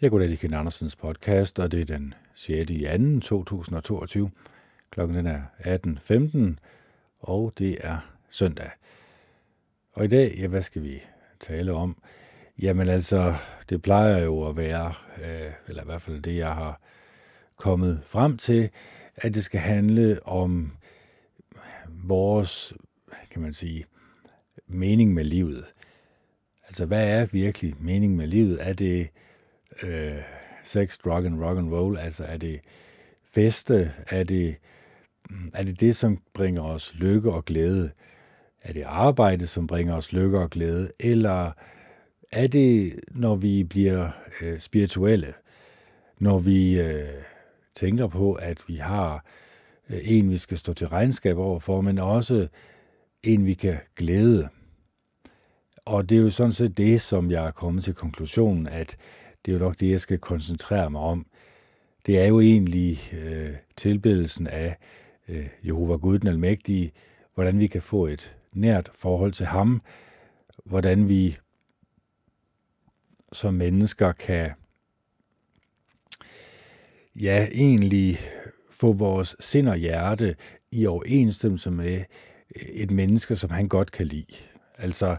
Jeg går det Ken Andersens podcast, og det er den 6. i 2. 2022. Klokken den er 18.15, og det er søndag. Og i dag, ja, hvad skal vi tale om? Jamen altså, det plejer jo at være, øh, eller i hvert fald det, jeg har kommet frem til, at det skal handle om vores, kan man sige, mening med livet. Altså, hvad er virkelig mening med livet? Er det øh, øh, sex, drug and rock and roll? Altså, er det feste? Er det, mm, er det det, som bringer os lykke og glæde? Er det arbejde, som bringer os lykke og glæde? Eller er det, når vi bliver øh, spirituelle? Når vi øh, tænker på, at vi har øh, en, vi skal stå til regnskab overfor, men også en, vi kan glæde. Og det er jo sådan set det, som jeg er kommet til konklusionen, at det er jo nok det, jeg skal koncentrere mig om. Det er jo egentlig øh, tilbedelsen af øh, Jehova Gud den Almægtige, hvordan vi kan få et nært forhold til ham, hvordan vi som mennesker kan ja, egentlig få vores sind og hjerte i overensstemmelse med øh, et menneske, som han godt kan lide. Altså,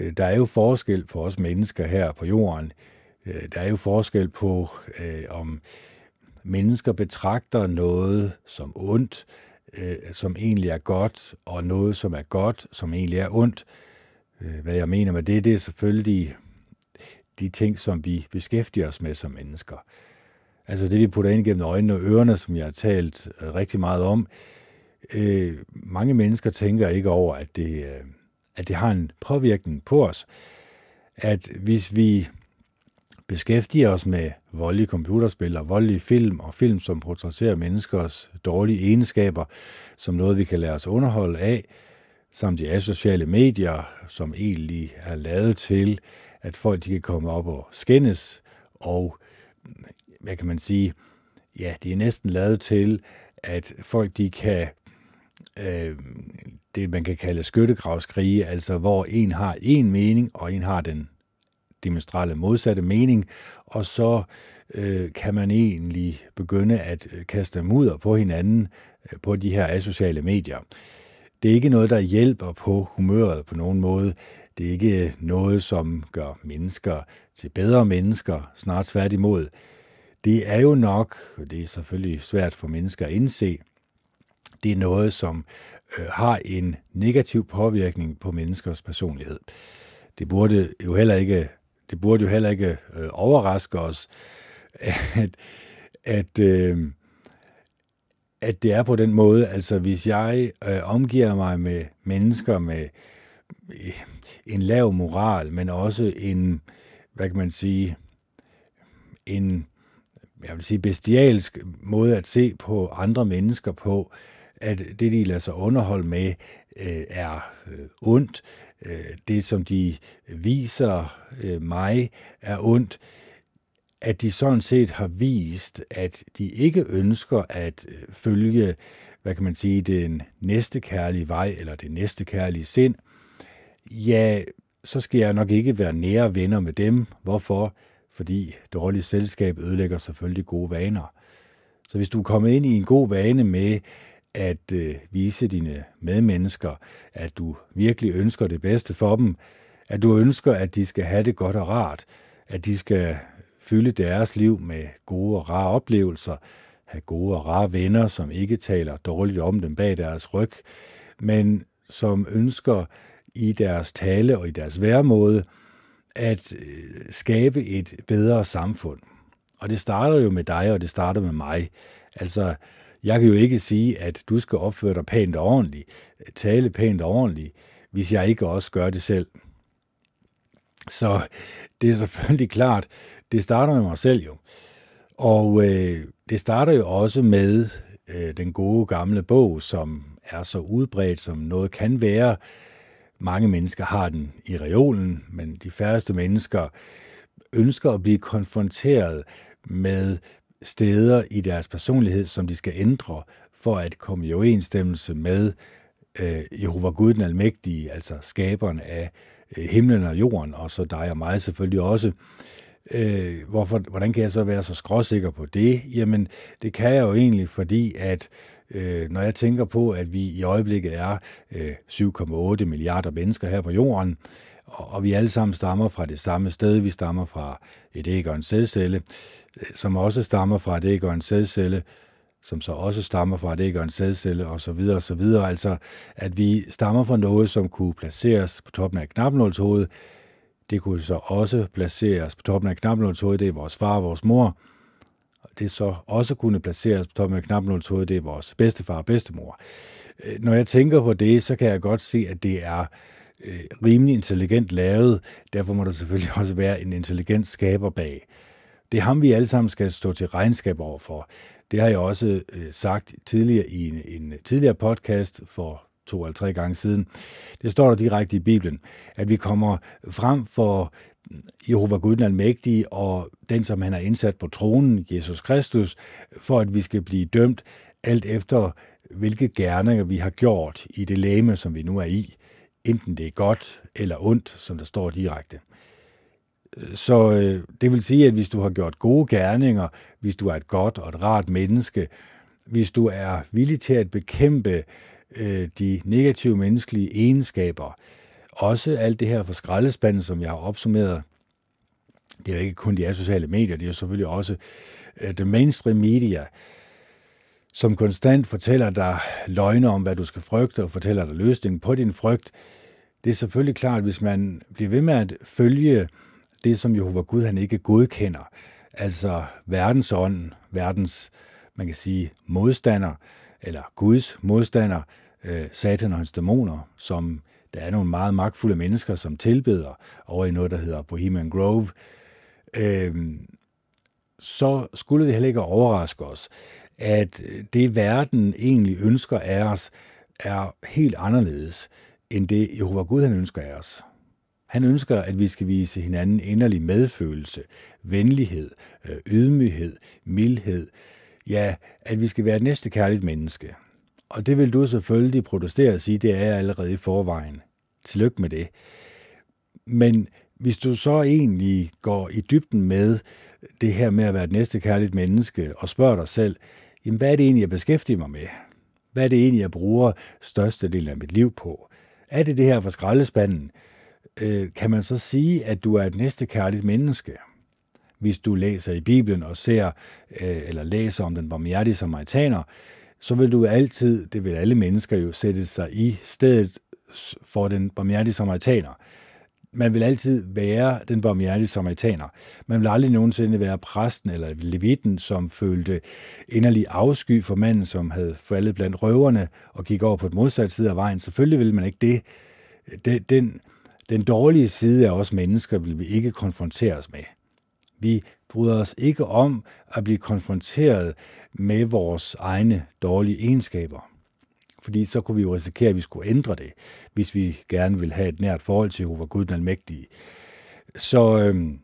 øh, der er jo forskel på os mennesker her på jorden. Øh, der er jo forskel på, øh, om mennesker betragter noget som ondt, øh, som egentlig er godt, og noget, som er godt, som egentlig er ondt. Øh, hvad jeg mener med det, det er selvfølgelig de ting, som vi beskæftiger os med som mennesker. Altså det, vi putter ind gennem øjnene og ørerne, som jeg har talt rigtig meget om, øh, mange mennesker tænker ikke over, at det, øh, at det har en påvirkning på os. At hvis vi beskæftiger os med voldelige computerspil og voldelige film og film, som portrætterer menneskers dårlige egenskaber, som noget, vi kan lade os underholde af, samt de asociale medier, som egentlig er lavet til, at folk de kan komme op og skændes, og hvad kan man sige, ja, de er næsten lavet til, at folk de kan øh, det, man kan kalde skyttegravskrige, altså hvor en har en mening, og en har den demonstrale modsatte mening, og så øh, kan man egentlig begynde at øh, kaste mudder på hinanden øh, på de her asociale medier. Det er ikke noget, der hjælper på humøret på nogen måde. Det er ikke øh, noget, som gør mennesker til bedre mennesker, snart tværtimod. Det er jo nok, og det er selvfølgelig svært for mennesker at indse, det er noget, som øh, har en negativ påvirkning på menneskers personlighed. Det burde jo heller ikke, det burde jo heller ikke øh, overraske os, at, at, øh, at det er på den måde. Altså hvis jeg øh, omgiver mig med mennesker med øh, en lav moral, men også en, hvad kan man sige, en jeg vil sige, bestialsk måde at se på andre mennesker på, at det, de lader sig underholde med, øh, er øh, ondt. Øh, det, som de viser øh, mig, er ondt. At de sådan set har vist, at de ikke ønsker at øh, følge, hvad kan man sige, den næste kærlige vej, eller det næste kærlige sind, ja, så skal jeg nok ikke være nære venner med dem. Hvorfor? Fordi dårligt selskab ødelægger selvfølgelig gode vaner. Så hvis du er kommet ind i en god vane med at øh, vise dine medmennesker, at du virkelig ønsker det bedste for dem, at du ønsker, at de skal have det godt og rart, at de skal fylde deres liv med gode og rare oplevelser, have gode og rare venner, som ikke taler dårligt om dem bag deres ryg, men som ønsker i deres tale og i deres væremåde at øh, skabe et bedre samfund. Og det starter jo med dig, og det starter med mig. Altså, jeg kan jo ikke sige, at du skal opføre dig pænt og ordentligt, tale pænt og ordentligt, hvis jeg ikke også gør det selv. Så det er selvfølgelig klart, det starter med mig selv jo. Og øh, det starter jo også med øh, den gode gamle bog, som er så udbredt, som noget kan være. Mange mennesker har den i reolen, men de færreste mennesker ønsker at blive konfronteret med steder i deres personlighed, som de skal ændre for at komme i overensstemmelse med øh, Jehova Gud den Almægtige, altså skaberen af øh, himlen og jorden, og så dig og mig selvfølgelig også. Øh, hvorfor, hvordan kan jeg så være så skråsikker på det? Jamen, det kan jeg jo egentlig, fordi at øh, når jeg tænker på, at vi i øjeblikket er øh, 7,8 milliarder mennesker her på jorden, og, og vi alle sammen stammer fra det samme sted, vi stammer fra et æg og en sædcelle, øh, som også stammer fra et æg og en sædcelle, som så også stammer fra et æg og en sædcelle og så videre og så videre. Altså, at vi stammer fra noget, som kunne placeres på toppen af knapnålshovedet, det kunne så også placeres på toppen af knapnålshovedet, det er vores far og vores mor. Det så også kunne placeres på toppen af knapnålshovedet, det er vores bedstefar og bedstemor. Øh, når jeg tænker på det, så kan jeg godt se, at det er øh, rimelig intelligent lavet. Derfor må der selvfølgelig også være en intelligent skaber bag. Det er ham, vi alle sammen skal stå til regnskab over for. Det har jeg også øh, sagt tidligere i en, en tidligere podcast for to eller tre gange siden. Det står der direkte i Bibelen, at vi kommer frem for Jehova Gud den Almægtige og den, som han har indsat på tronen, Jesus Kristus, for at vi skal blive dømt alt efter, hvilke gerninger vi har gjort i det læme, som vi nu er i, enten det er godt eller ondt, som der står direkte. Så øh, det vil sige, at hvis du har gjort gode gerninger, hvis du er et godt og et rart menneske, hvis du er villig til at bekæmpe øh, de negative menneskelige egenskaber, også alt det her for skraldespanden, som jeg har opsummeret, det er jo ikke kun de sociale medier, det er jo selvfølgelig også øh, det mainstream media, som konstant fortæller dig løgne om, hvad du skal frygte, og fortæller dig løsningen på din frygt. Det er selvfølgelig klart, hvis man bliver ved med at følge det, som Jehova Gud han ikke godkender, altså verdensånden, verdens, man kan sige, modstander, eller Guds modstander, øh, Satan og hans dæmoner, som der er nogle meget magtfulde mennesker, som tilbeder over i noget, der hedder Bohemian Grove, øh, så skulle det heller ikke overraske os, at det verden egentlig ønsker af os, er helt anderledes end det Jehova Gud han ønsker af os. Han ønsker, at vi skal vise hinanden inderlig medfølelse, venlighed, øh, ydmyghed, mildhed. Ja, at vi skal være et næstekærligt menneske. Og det vil du selvfølgelig protestere og sige, det er jeg allerede i forvejen. Tillykke med det. Men hvis du så egentlig går i dybden med det her med at være et næstekærligt menneske og spørger dig selv, jamen hvad er det egentlig, jeg beskæftiger mig med? Hvad er det egentlig, jeg bruger størstedelen af mit liv på? Er det det her fra skraldespanden? øh, kan man så sige, at du er et næste kærligt menneske, hvis du læser i Bibelen og ser øh, eller læser om den barmhjertige samaritaner, så vil du altid, det vil alle mennesker jo, sætte sig i stedet for den barmhjertige samaritaner. Man vil altid være den barmhjertige samaritaner. Man vil aldrig nogensinde være præsten eller levitten, som følte inderlig afsky for manden, som havde faldet blandt røverne og gik over på et modsat side af vejen. Selvfølgelig vil man ikke det. Den, den, den dårlige side af os mennesker vil vi ikke konfronteres med. Vi bryder os ikke om at blive konfronteret med vores egne dårlige egenskaber. Fordi så kunne vi jo risikere, at vi skulle ændre det, hvis vi gerne vil have et nært forhold til Jehova Gud den Almægtige. Så, øhm,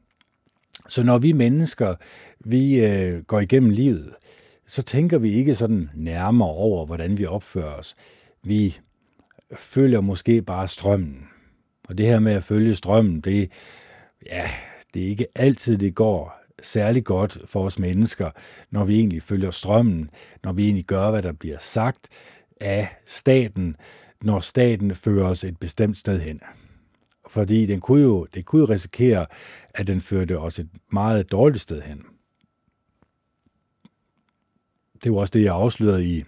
så når vi mennesker vi øh, går igennem livet, så tænker vi ikke sådan nærmere over, hvordan vi opfører os. Vi følger måske bare strømmen. Og det her med at følge strømmen, det, ja, det er ikke altid, det går særlig godt for os mennesker, når vi egentlig følger strømmen, når vi egentlig gør, hvad der bliver sagt af staten, når staten fører os et bestemt sted hen. Fordi den kunne jo, det kunne jo risikere, at den førte os et meget dårligt sted hen. Det var også det, jeg afslørede i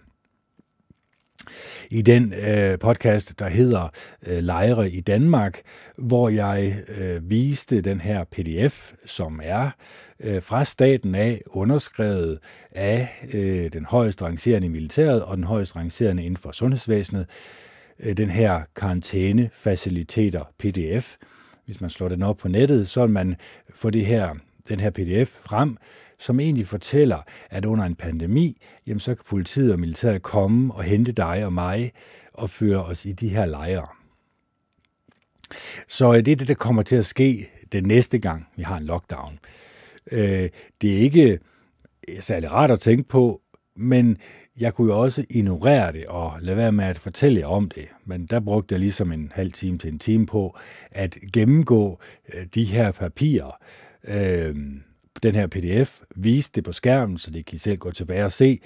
i den øh, podcast, der hedder øh, Lejre i Danmark, hvor jeg øh, viste den her pdf, som er øh, fra staten af underskrevet af øh, den højst rangerende i militæret og den højst rangerende inden for sundhedsvæsenet, øh, den her karantænefaciliteter pdf. Hvis man slår den op på nettet, så vil man få det her, den her pdf frem, som egentlig fortæller, at under en pandemi, jamen så kan politiet og militæret komme og hente dig og mig og føre os i de her lejre. Så øh, det er det, der kommer til at ske den næste gang, vi har en lockdown. Øh, det er ikke øh, særlig rart at tænke på, men jeg kunne jo også ignorere det og lade være med at fortælle jer om det. Men der brugte jeg ligesom en halv time til en time på at gennemgå de her papirer, øh, den her pdf, vise det på skærmen, så det kan I selv gå tilbage og se.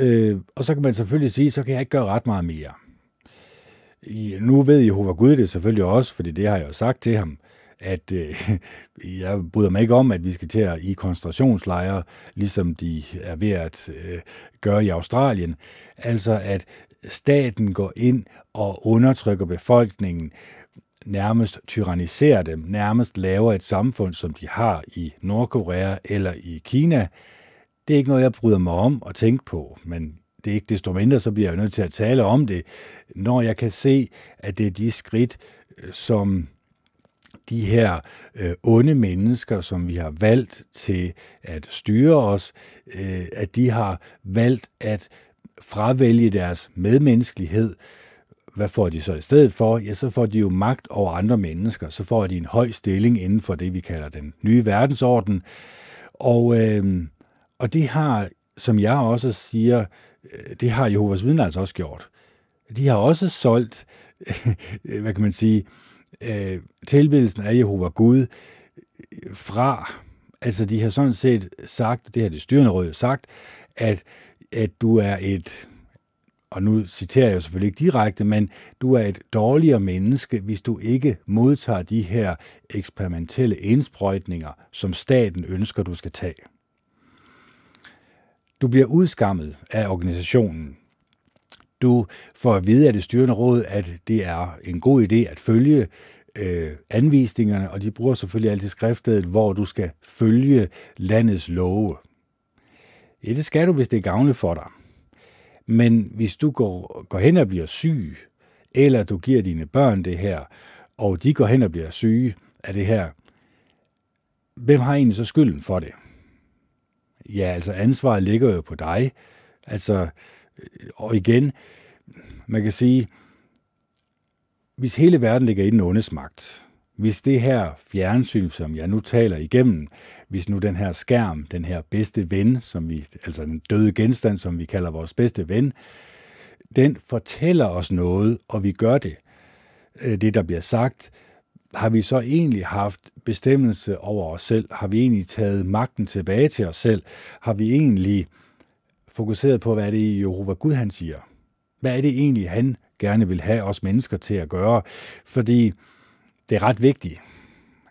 Øh, og så kan man selvfølgelig sige, så kan jeg ikke gøre ret meget mere. I, nu ved Jehova Gud det selvfølgelig også, fordi det har jeg jo sagt til ham, at øh, jeg bryder mig ikke om, at vi skal til at i koncentrationslejre, ligesom de er ved at øh, gøre i Australien. Altså at staten går ind og undertrykker befolkningen, nærmest tyranniserer dem, nærmest laver et samfund, som de har i Nordkorea eller i Kina. Det er ikke noget, jeg bryder mig om at tænke på, men det er ikke desto mindre, så bliver jeg nødt til at tale om det, når jeg kan se, at det er de skridt, øh, som de her øh, onde mennesker, som vi har valgt til at styre os, øh, at de har valgt at fravælge deres medmenneskelighed. Hvad får de så i stedet for? Ja, så får de jo magt over andre mennesker. Så får de en høj stilling inden for det, vi kalder den nye verdensorden. Og, øh, og det har, som jeg også siger, øh, det har Jehovas vidner altså også gjort. De har også solgt, hvad kan man sige, øh, tilbedelsen af Jehova Gud fra, altså de har sådan set sagt, det har det styrende råd sagt, at, at du er et, og nu citerer jeg jo selvfølgelig ikke direkte, men du er et dårligere menneske, hvis du ikke modtager de her eksperimentelle indsprøjtninger, som staten ønsker, du skal tage. Du bliver udskammet af organisationen. Du får at vide af det styrende råd, at det er en god idé at følge øh, anvisningerne, og de bruger selvfølgelig altid skriftet, hvor du skal følge landets love. Ja, det skal du, hvis det er gavnligt for dig. Men hvis du går, går hen og bliver syg, eller du giver dine børn det her, og de går hen og bliver syge af det her, hvem har egentlig så skylden for det? Ja, altså ansvaret ligger jo på dig. Altså, øh, og igen, man kan sige, hvis hele verden ligger i den ondes magt, hvis det her fjernsyn, som jeg nu taler igennem, hvis nu den her skærm, den her bedste ven, som vi, altså den døde genstand, som vi kalder vores bedste ven, den fortæller os noget, og vi gør det, øh, det der bliver sagt, har vi så egentlig haft bestemmelse over os selv? Har vi egentlig taget magten tilbage til os selv? Har vi egentlig fokuseret på, hvad er det Jehova Gud han siger? Hvad er det egentlig, han gerne vil have os mennesker til at gøre? Fordi det er ret vigtigt.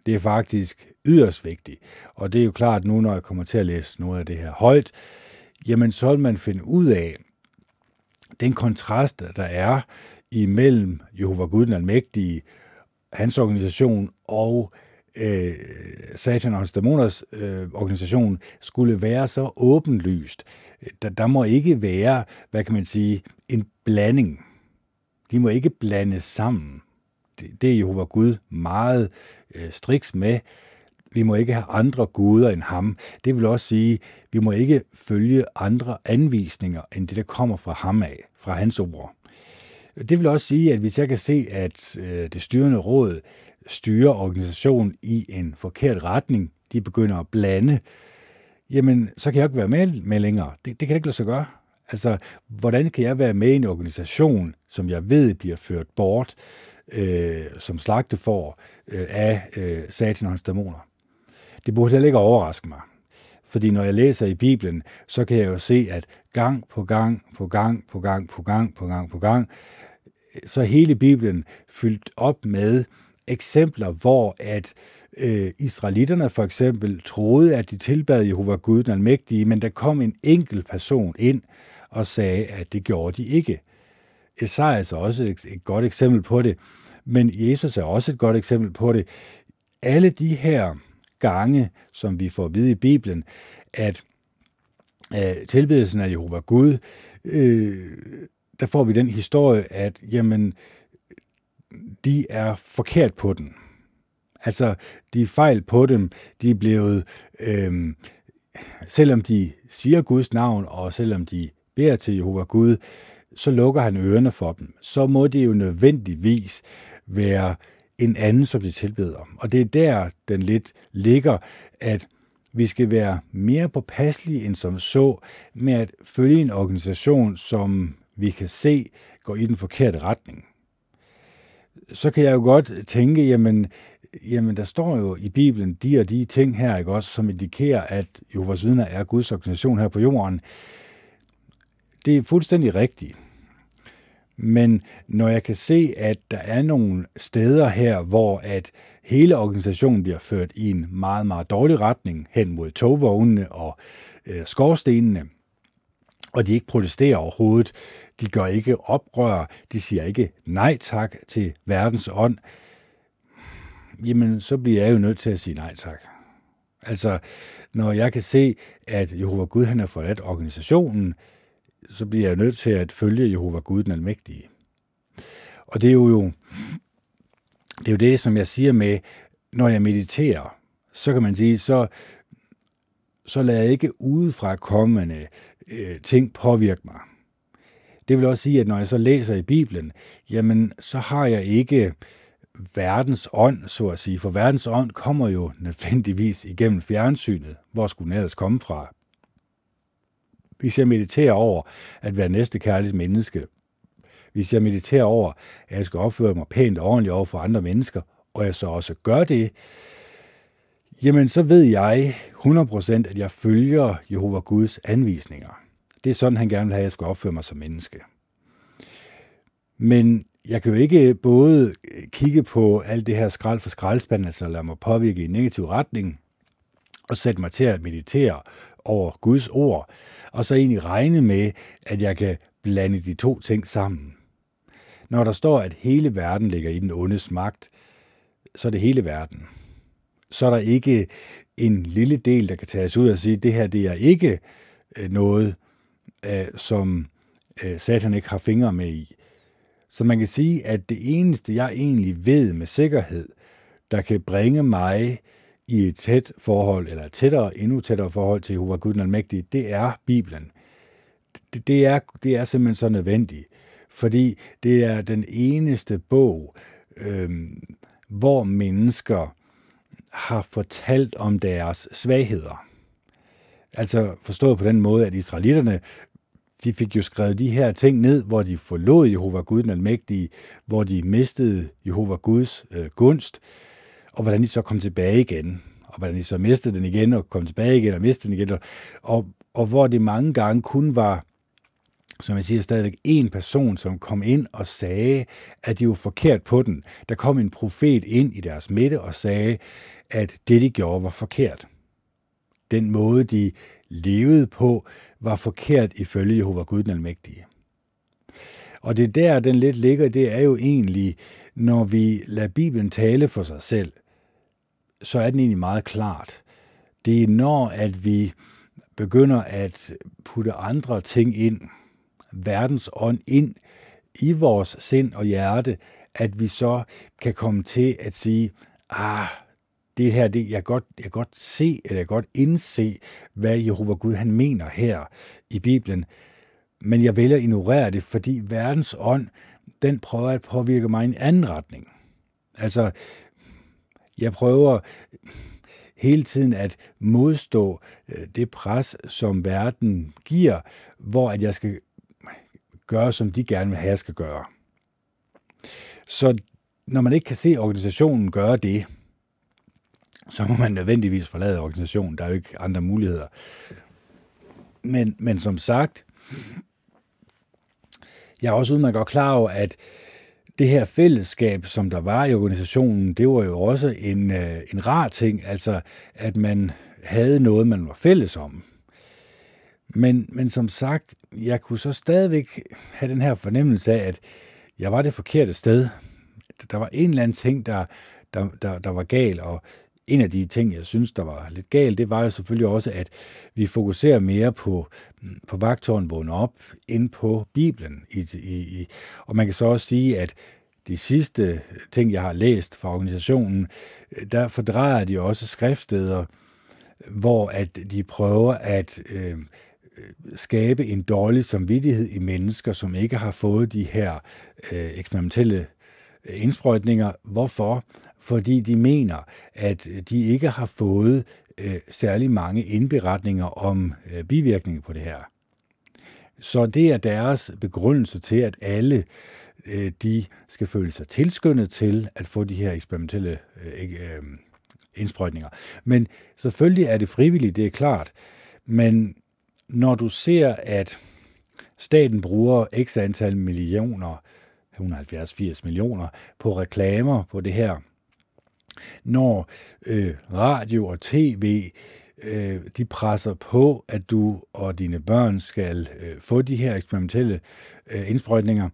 Det er faktisk yderst vigtig. Og det er jo klart nu, når jeg kommer til at læse noget af det her højt, jamen så vil man finde ud af den kontrast, der er imellem Jehova Gud den Almægtige, hans organisation og øh, Satan og hans dæmoners øh, organisation skulle være så åbenlyst. Der, der må ikke være, hvad kan man sige, en blanding. De må ikke blandes sammen. Det, det er Jehova Gud meget øh, striks med. Vi må ikke have andre guder end ham. Det vil også sige, vi må ikke følge andre anvisninger end det, der kommer fra ham af, fra hans ord. Det vil også sige, at hvis jeg kan se, at øh, det styrende råd styrer organisationen i en forkert retning, de begynder at blande, jamen, så kan jeg ikke være med, med længere. Det, det kan ikke lade sig gøre. Altså, hvordan kan jeg være med i en organisation, som jeg ved bliver ført bort øh, som slagtefor øh, af øh, satan og hans dæmoner? Det burde heller ikke overraske mig. Fordi når jeg læser i Bibelen, så kan jeg jo se, at gang på gang, på gang, på gang, på gang, på gang, på gang, så er hele Bibelen fyldt op med eksempler, hvor at øh, israelitterne for eksempel troede, at de tilbad Jehova Gud den almægtige, men der kom en enkelt person ind og sagde, at det gjorde de ikke. Esajas er også et, et godt eksempel på det, men Jesus er også et godt eksempel på det. Alle de her gange, som vi får at vide i Bibelen, at øh, tilbedelsen af Jehova Gud, øh, der får vi den historie, at jamen, de er forkert på den. Altså, de er fejl på dem. De er blevet, øh, selvom de siger Guds navn, og selvom de beder til Jehova Gud, så lukker han ørerne for dem. Så må det jo nødvendigvis være en anden, som de tilbeder. Og det er der, den lidt ligger, at vi skal være mere påpasselige end som så med at følge en organisation, som vi kan se går i den forkerte retning. Så kan jeg jo godt tænke, jamen, jamen der står jo i Bibelen de og de ting her, ikke også, som indikerer, at Jehovas vidner er Guds organisation her på jorden. Det er fuldstændig rigtigt. Men når jeg kan se, at der er nogle steder her, hvor at hele organisationen bliver ført i en meget, meget dårlig retning hen mod togvognene og øh, skorstenene, og de ikke protesterer overhovedet, de gør ikke oprør, de siger ikke nej tak til verdens ånd, jamen så bliver jeg jo nødt til at sige nej tak. Altså, når jeg kan se, at Jehova Gud han har forladt organisationen, så bliver jeg nødt til at følge Jehova Gud den almægtige. Og det er jo, det er jo det, som jeg siger med, når jeg mediterer, så kan man sige, så, så lader jeg ikke udefra kommende øh, ting påvirke mig. Det vil også sige, at når jeg så læser i Bibelen, jamen så har jeg ikke verdens ånd, så at sige, for verdens ånd kommer jo nødvendigvis igennem fjernsynet. Hvor skulle den ellers komme fra? Hvis jeg mediterer over at være næste kærligt menneske, hvis jeg mediterer over, at jeg skal opføre mig pænt og ordentligt over for andre mennesker, og jeg så også gør det, jamen så ved jeg 100% at jeg følger Jehova Guds anvisninger. Det er sådan, han gerne vil have, at jeg skal opføre mig som menneske. Men jeg kan jo ikke både kigge på alt det her skrald for skraldspanden, altså lade mig påvirke i en negativ retning, og sætte mig til at meditere over Guds ord, og så egentlig regne med, at jeg kan blande de to ting sammen. Når der står, at hele verden ligger i den ondes magt, så er det hele verden. Så er der ikke en lille del, der kan tages ud og sige, at det her det er ikke øh, noget, øh, som øh, Satan ikke har fingre med i. Så man kan sige, at det eneste, jeg egentlig ved med sikkerhed, der kan bringe mig i et tæt forhold, eller tættere, endnu tættere forhold til Jehova Gud den Almægtige, det er Bibelen. Det, det, er, det er simpelthen så nødvendigt, fordi det er den eneste bog, øhm, hvor mennesker har fortalt om deres svagheder. Altså forstået på den måde, at israelitterne de fik jo skrevet de her ting ned, hvor de forlod Jehova Gud den Almægtige, hvor de mistede Jehova Guds øh, gunst, og hvordan de så kom tilbage igen, og hvordan de så mistede den igen, og kom tilbage igen, og mistede den igen, og, og, og hvor det mange gange kun var, som jeg siger stadigvæk, en person, som kom ind og sagde, at de var forkert på den. Der kom en profet ind i deres midte og sagde, at det, de gjorde, var forkert. Den måde, de levede på, var forkert ifølge Jehova Gud den Almægtige. Og det der, den lidt ligger, det er jo egentlig, når vi lader Bibelen tale for sig selv, så er den egentlig meget klart. Det er når, at vi begynder at putte andre ting ind, verdens ånd ind i vores sind og hjerte, at vi så kan komme til at sige, ah, det her, det, jeg, kan godt, jeg kan godt se, eller jeg kan godt indse, hvad Jehova Gud han mener her i Bibelen, men jeg vælger at ignorere det, fordi verdens ånd, den prøver at påvirke mig i en anden retning. Altså, jeg prøver hele tiden at modstå øh, det pres, som verden giver, hvor at jeg skal gøre, som de gerne vil have, jeg skal gøre. Så når man ikke kan se organisationen gøre det, så må man nødvendigvis forlade organisationen. Der er jo ikke andre muligheder. Men, men som sagt, jeg er også udmærket godt klar over, at det her fællesskab, som der var i organisationen, det var jo også en, øh, en rar ting, altså at man havde noget, man var fælles om. Men, men som sagt, jeg kunne så stadigvæk have den her fornemmelse af, at jeg var det forkerte sted. Der var en eller anden ting, der, der, der, der var gal, og en af de ting, jeg synes, der var lidt galt, det var jo selvfølgelig også, at vi fokuserer mere på, mm, på vagtårn vågne op, end på Bibelen. I, i, i, og man kan så også sige, at de sidste øh, ting, jeg har læst fra organisationen, øh, der fordrejer de også skriftsteder, hvor at de prøver at øh, øh, skabe en dårlig samvittighed i mennesker, som ikke har fået de her øh, eksperimentelle indsprøjtninger. Hvorfor? Fordi de mener, at de ikke har fået øh, særlig mange indberetninger om øh, bivirkninger på det her. Så det er deres begrundelse til, at alle øh, de skal føle sig tilskyndet til at få de her eksperimentelle øh, øh, indsprøjtninger. Men selvfølgelig er det frivilligt, det er klart. Men når du ser, at staten bruger x antal millioner, 170-80 millioner, på reklamer på det her, når øh, radio og tv øh, de presser på, at du og dine børn skal øh, få de her eksperimentelle øh, indsprøjtninger,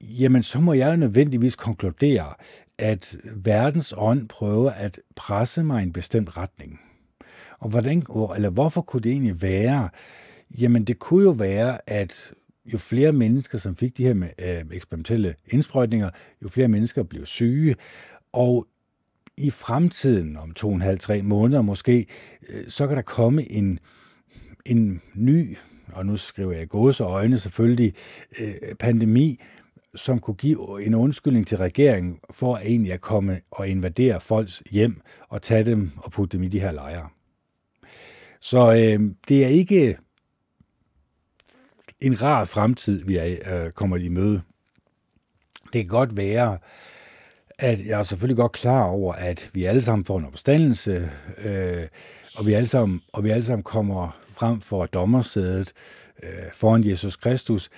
jamen så må jeg nødvendigvis konkludere, at verdens ånd prøver at presse mig i en bestemt retning. Og hvordan, eller hvorfor kunne det egentlig være? Jamen det kunne jo være, at jo flere mennesker, som fik de her øh, eksperimentelle indsprøjtninger, jo flere mennesker blev syge, og i fremtiden, om to og en halv, tre måneder måske, øh, så kan der komme en, en ny, og nu skriver jeg gåse øjne selvfølgelig, øh, pandemi, som kunne give en undskyldning til regeringen for at egentlig at komme og invadere folks hjem og tage dem og putte dem i de her lejre. Så øh, det er ikke en rar fremtid, vi er, øh, kommer i møde. Det kan godt være, at jeg er selvfølgelig godt klar over, at vi alle sammen får en opstandelse, øh, og, vi alle sammen, og vi alle sammen kommer frem for dommersædet øh, foran Jesus Kristus,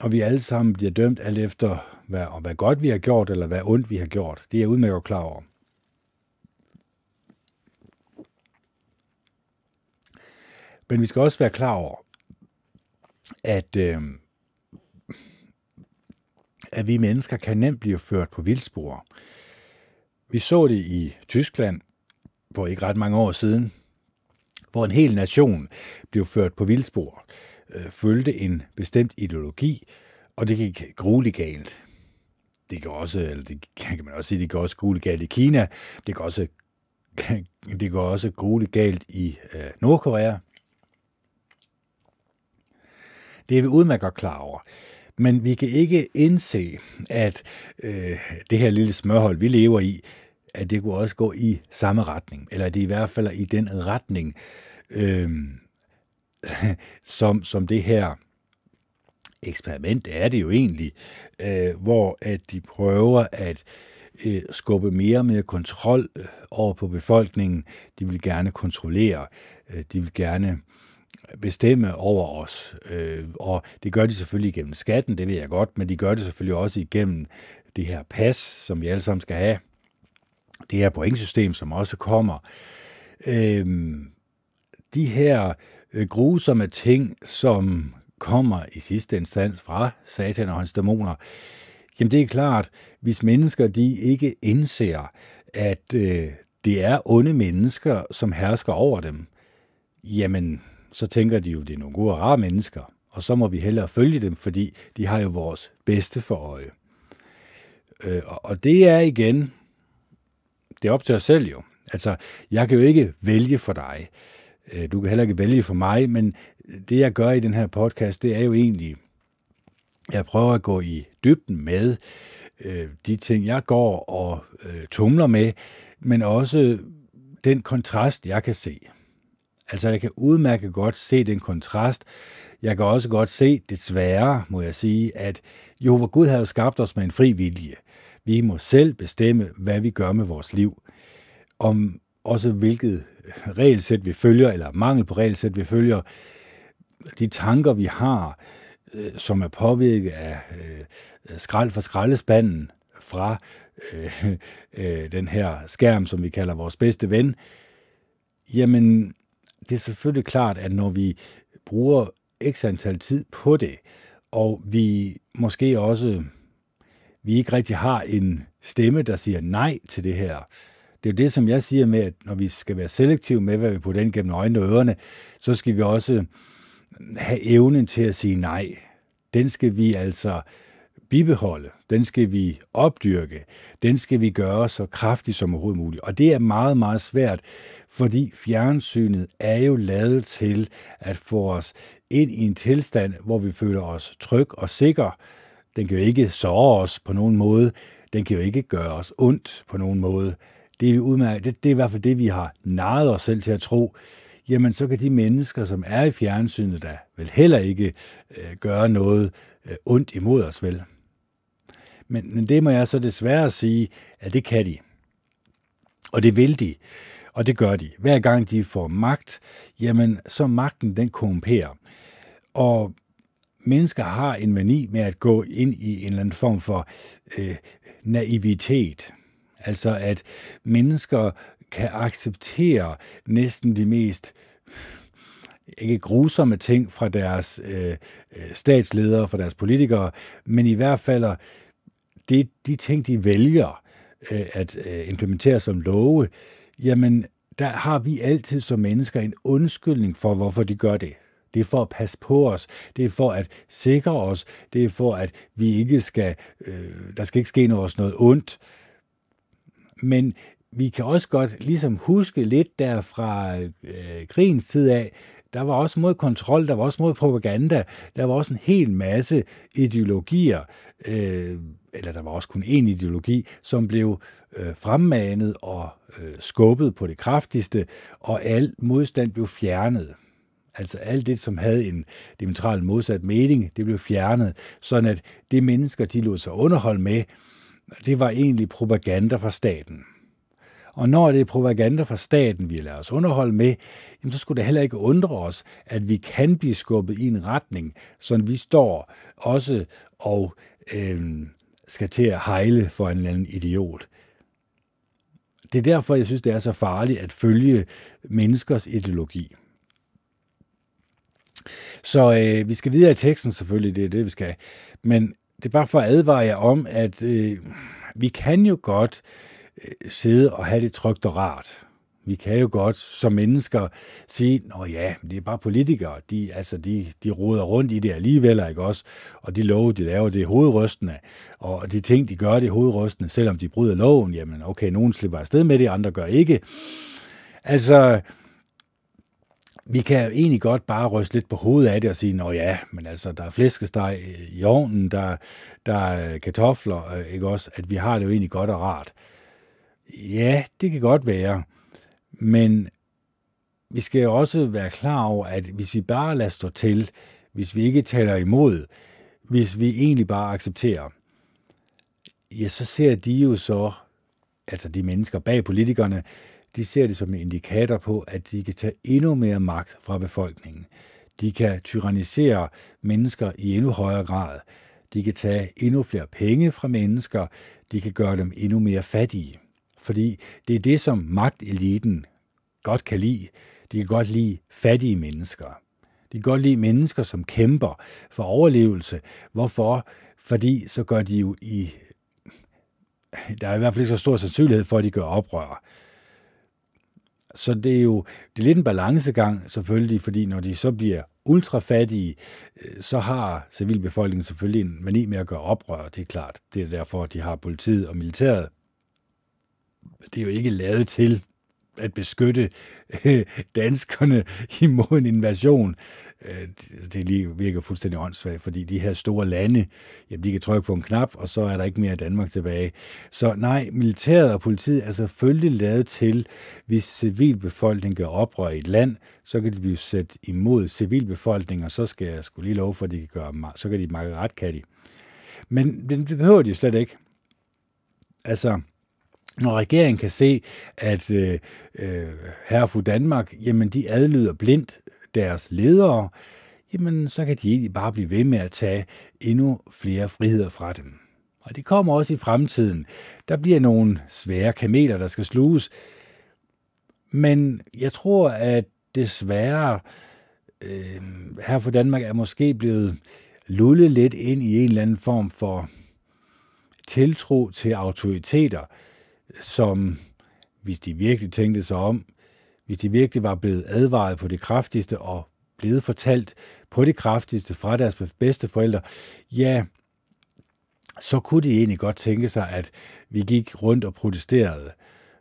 og vi alle sammen bliver dømt alt efter, hvad, og hvad godt vi har gjort, eller hvad ondt vi har gjort. Det er jeg udmærket klar over. Men vi skal også være klar over, at, øh, at vi mennesker kan nemt blive ført på vildspor. Vi så det i Tyskland for ikke ret mange år siden, hvor en hel nation blev ført på vildspor, øh, følte en bestemt ideologi, og det gik grueligt galt. Det kan også, eller det kan man også sige, det går også grueligt galt i Kina, det går også, det går også grueligt galt i øh, Nordkorea, det er vi udmærket klar over. Men vi kan ikke indse, at øh, det her lille smørhold, vi lever i, at det kunne også gå i samme retning, eller at det i hvert fald er i den retning, øh, som, som det her eksperiment er det jo egentlig, øh, hvor at de prøver at øh, skubbe mere og mere kontrol øh, over på befolkningen. De vil gerne kontrollere, øh, de vil gerne bestemme over os. Øh, og det gør de selvfølgelig gennem skatten, det ved jeg godt, men de gør det selvfølgelig også igennem det her pas, som vi alle sammen skal have. Det her pointsystem, som også kommer. Øh, de her øh, grusomme ting, som kommer i sidste instans fra satan og hans dæmoner, jamen det er klart, hvis mennesker de ikke indser, at øh, det er onde mennesker, som hersker over dem, jamen så tænker de jo, det er nogle gode og rare mennesker, og så må vi hellere følge dem, fordi de har jo vores bedste for øje. Øh, og det er igen, det er op til os selv jo. Altså, jeg kan jo ikke vælge for dig. Øh, du kan heller ikke vælge for mig, men det jeg gør i den her podcast, det er jo egentlig, jeg prøver at gå i dybden med øh, de ting, jeg går og øh, tumler med, men også den kontrast, jeg kan se. Altså, jeg kan udmærket godt se den kontrast. Jeg kan også godt se, desværre, må jeg sige, at Jehova Gud har skabt os med en fri vilje. Vi må selv bestemme, hvad vi gør med vores liv. Om også hvilket regelsæt vi følger, eller mangel på regelsæt vi følger, de tanker vi har, øh, som er påvirket af øh, skrald for skraldespanden fra øh, øh, den her skærm, som vi kalder vores bedste ven, jamen det er selvfølgelig klart, at når vi bruger x antal tid på det, og vi måske også vi ikke rigtig har en stemme, der siger nej til det her. Det er jo det, som jeg siger med, at når vi skal være selektive med, hvad vi putter ind gennem øjnene og ørerne, så skal vi også have evnen til at sige nej. Den skal vi altså bibeholde, den skal vi opdyrke, den skal vi gøre så kraftig som overhovedet muligt. Og det er meget, meget svært, fordi fjernsynet er jo lavet til at få os ind i en tilstand, hvor vi føler os tryg og sikker. Den kan jo ikke såre os på nogen måde. Den kan jo ikke gøre os ondt på nogen måde. Det er, vi udmærket. Det, det er i hvert fald det, vi har naret os selv til at tro. Jamen, så kan de mennesker, som er i fjernsynet, da vel heller ikke øh, gøre noget øh, ondt imod os, vel? Men, men det må jeg så desværre sige, at det kan de. Og det vil de. Og det gør de. Hver gang de får magt, jamen så magten den korrumperer. Og mennesker har en mani med at gå ind i en eller anden form for øh, naivitet. Altså at mennesker kan acceptere næsten de mest ikke grusomme ting fra deres øh, øh statsledere, fra deres politikere, men i hvert fald det, de ting, de vælger øh, at øh, implementere som love, jamen der har vi altid som mennesker en undskyldning for, hvorfor de gør det. Det er for at passe på os. Det er for at sikre os. Det er for, at vi ikke skal, øh, der skal ikke ske noget, noget ondt. Men vi kan også godt ligesom huske lidt der fra øh, krigens tid af, der var også mod kontrol, der var også mod propaganda, der var også en hel masse ideologier, øh, eller der var også kun én ideologi, som blev øh, fremmanet og øh, skubbet på det kraftigste, og al modstand blev fjernet. Altså alt det, som havde en diametral modsat mening, det blev fjernet, sådan at det mennesker, de lod sig underholde med, det var egentlig propaganda fra staten. Og når det er propaganda fra staten, vi lader os underholde med, jamen så skulle det heller ikke undre os, at vi kan blive skubbet i en retning, som vi står også og øh, skal til at hejle for en eller anden idiot. Det er derfor, jeg synes, det er så farligt at følge menneskers ideologi. Så øh, vi skal videre i teksten selvfølgelig, det er det, vi skal. Men det er bare for at advare jer om, at øh, vi kan jo godt øh, Øh, sidde og have det trygt og rart. Vi kan jo godt som mennesker sige, nå ja, det er bare politikere, de, altså, de, de roder rundt i det alligevel, ikke også? Og de love, de laver, det er hovedrystende. Og de ting, de gør, det er hovedrystende, selvom de bryder loven. Jamen okay, nogen slipper afsted med det, andre gør ikke. Altså, vi kan jo egentlig godt bare ryste lidt på hovedet af det og sige, nå ja, men altså, der er flæskesteg øh, i ovnen, der, der er kartofler, øh, ikke også? At vi har det jo egentlig godt og rart. Ja, det kan godt være. Men vi skal også være klar over, at hvis vi bare lader stå til, hvis vi ikke taler imod, hvis vi egentlig bare accepterer, ja, så ser de jo så, altså de mennesker bag politikerne, de ser det som en indikator på, at de kan tage endnu mere magt fra befolkningen. De kan tyrannisere mennesker i endnu højere grad. De kan tage endnu flere penge fra mennesker. De kan gøre dem endnu mere fattige. Fordi det er det, som magteliten godt kan lide. De kan godt lide fattige mennesker. De kan godt lide mennesker, som kæmper for overlevelse. Hvorfor? Fordi så gør de jo i... Der er i hvert fald ikke så stor sandsynlighed for, at de gør oprør. Så det er jo det er lidt en balancegang selvfølgelig, fordi når de så bliver ultrafattige, øh, så har civilbefolkningen selvfølgelig en mani med at gøre oprør, det er klart. Det er derfor, at de har politiet og militæret. Det er jo ikke lavet til at beskytte øh, danskerne imod en invasion. Øh, det lige virker fuldstændig åndssvagt, fordi de her store lande, jamen, de kan trykke på en knap, og så er der ikke mere Danmark tilbage. Så nej, militæret og politiet er selvfølgelig lavet til, hvis civilbefolkningen gør oprør i et land, så kan de blive sat imod civilbefolkningen, og så skal jeg skulle lige love for, at de kan gøre, så kan de makke ret, kan de. Men det behøver de jo slet ikke. Altså, når regeringen kan se, at øh, øh, herre for Danmark, jamen de adlyder blindt deres ledere, jamen så kan de egentlig bare blive ved med at tage endnu flere friheder fra dem. Og det kommer også i fremtiden. Der bliver nogle svære kameler, der skal sluges. Men jeg tror, at desværre øh, her for Danmark er måske blevet lullet lidt ind i en eller anden form for tiltro til autoriteter, som, hvis de virkelig tænkte sig om, hvis de virkelig var blevet advaret på det kraftigste og blevet fortalt på det kraftigste fra deres bedste forældre, ja, så kunne de egentlig godt tænke sig, at vi gik rundt og protesterede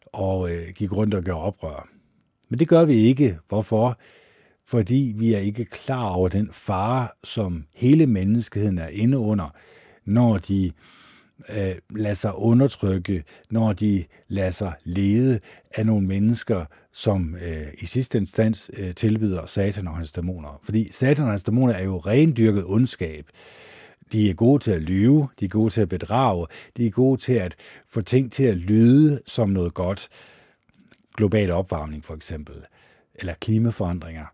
og øh, gik rundt og gjorde oprør. Men det gør vi ikke. Hvorfor? Fordi vi er ikke klar over den fare, som hele menneskeheden er inde under, når de øh, Øh, lader sig undertrykke, når de lader sig lede af nogle mennesker, som øh, i sidste instans øh, tilbyder Satan og hans dæmoner. Fordi Satan og hans dæmoner er jo rendyrket ondskab. De er gode til at lyve, de er gode til at bedrage, de er gode til at få ting til at lyde som noget godt. Global opvarmning for eksempel, eller klimaforandringer.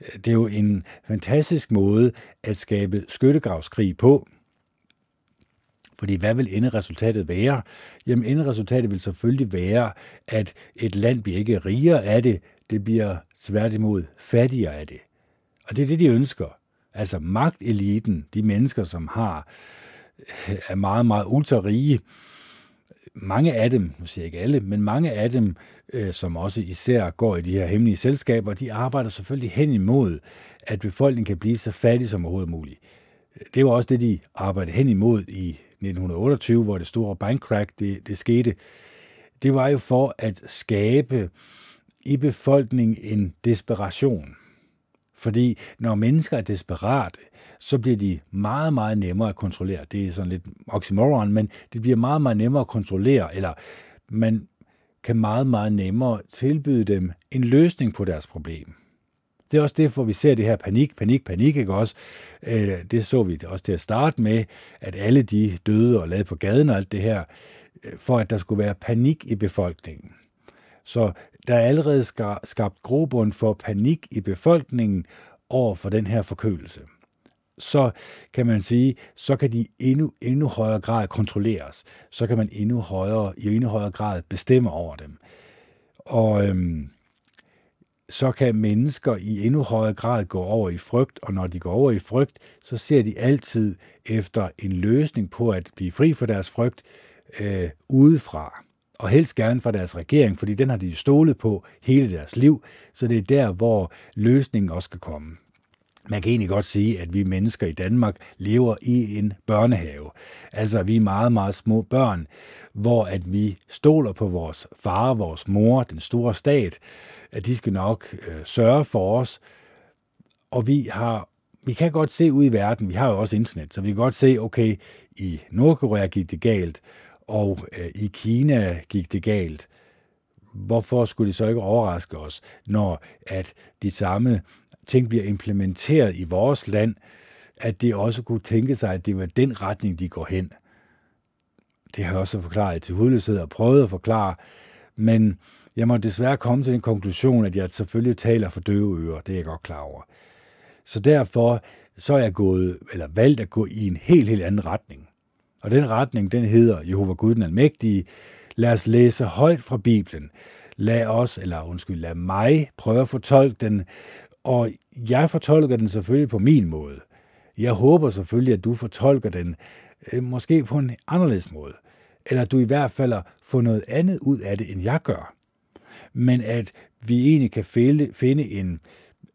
Øh, det er jo en fantastisk måde at skabe skyttegravskrig på, fordi hvad vil enderesultatet være? Jamen enderesultatet vil selvfølgelig være, at et land bliver ikke rigere af det, det bliver tværtimod fattigere af det. Og det er det, de ønsker. Altså magteliten, de mennesker, som har er meget, meget ultra-rige, mange af dem, nu siger jeg ikke alle, men mange af dem, øh, som også især går i de her hemmelige selskaber, de arbejder selvfølgelig hen imod, at befolkningen kan blive så fattig som overhovedet muligt. Det var også det, de arbejdede hen imod i 1928, hvor det store bankcrack det, det skete. Det var jo for at skabe i befolkningen en desperation. Fordi når mennesker er desperate, så bliver de meget, meget nemmere at kontrollere. Det er sådan lidt oxymoron, men det bliver meget, meget nemmere at kontrollere, eller man kan meget, meget nemmere tilbyde dem en løsning på deres problem. Det er også det, hvor vi ser det her panik, panik, panik, ikke også? Øh, det så vi også til at starte med, at alle de døde og lavede på gaden og alt det her, øh, for at der skulle være panik i befolkningen. Så der er allerede skabt grobund for panik i befolkningen over for den her forkølelse. Så kan man sige, så kan de endnu, endnu højere grad kontrolleres. Så kan man endnu højere, i endnu højere grad bestemme over dem. Og øhm, så kan mennesker i endnu højere grad gå over i frygt, og når de går over i frygt, så ser de altid efter en løsning på at blive fri for deres frygt øh, udefra og helst gerne fra deres regering, fordi den har de stolet på hele deres liv, så det er der, hvor løsningen også skal komme. Man kan egentlig godt sige, at vi mennesker i Danmark lever i en børnehave. Altså, vi er meget, meget små børn, hvor at vi stoler på vores far, vores mor, den store stat, at de skal nok øh, sørge for os. Og vi har vi kan godt se ud i verden, vi har jo også internet, så vi kan godt se, okay, i Nordkorea gik det galt, og øh, i Kina gik det galt. Hvorfor skulle det så ikke overraske os, når at de samme ting bliver implementeret i vores land, at det også kunne tænke sig, at det var den retning, de går hen. Det har jeg også forklaret til hudløshed og prøvet at forklare, men jeg må desværre komme til den konklusion, at jeg selvfølgelig taler for døve ører. Det er jeg godt klar over. Så derfor så er jeg gået, eller valgt at gå i en helt, helt anden retning. Og den retning, den hedder Jehova Gud den Almægtige. Lad os læse højt fra Bibelen. Lad os, eller undskyld, lad mig prøve at fortolke den. Og jeg fortolker den selvfølgelig på min måde. Jeg håber selvfølgelig, at du fortolker den øh, måske på en anderledes måde. Eller at du i hvert fald får noget andet ud af det, end jeg gør. Men at vi egentlig kan finde en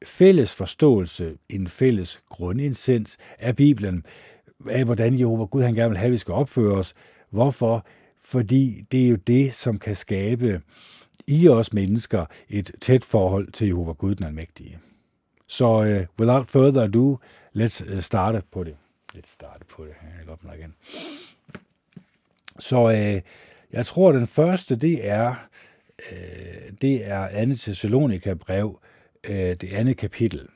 fælles forståelse, en fælles grundindsens af Bibelen, af, hvordan Jehova Gud han gerne vil have, at vi skal opføre os. Hvorfor? Fordi det er jo det, som kan skabe i os mennesker et tæt forhold til Jehova Gud den Almægtige. Så uh, without further ado, let's uh, starte på det. Let's starte på det. Jeg åbner igen. Så uh, jeg tror, den første, det er, uh, det er 2. Thessalonika brev, uh, det andet kapitel.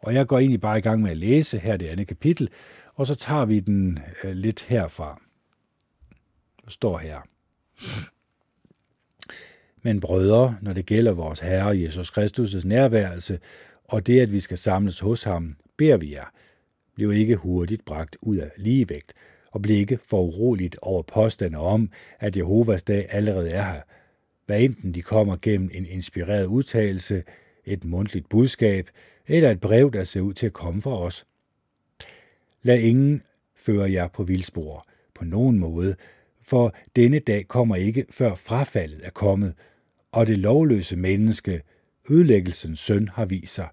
Og jeg går egentlig bare i gang med at læse her det andet kapitel, og så tager vi den uh, lidt herfra. Der står her. Men brødre, når det gælder vores Herre Jesus Kristus' nærværelse, og det, at vi skal samles hos ham, beder vi jer, blev ikke hurtigt bragt ud af ligevægt, og blev ikke for uroligt over påstande om, at Jehovas dag allerede er her. Hvad enten de kommer gennem en inspireret udtalelse, et mundtligt budskab, eller et brev, der ser ud til at komme fra os, Lad ingen føre jer på vildspor på nogen måde, for denne dag kommer ikke, før frafaldet er kommet, og det lovløse menneske, ødelæggelsens søn, har vist sig.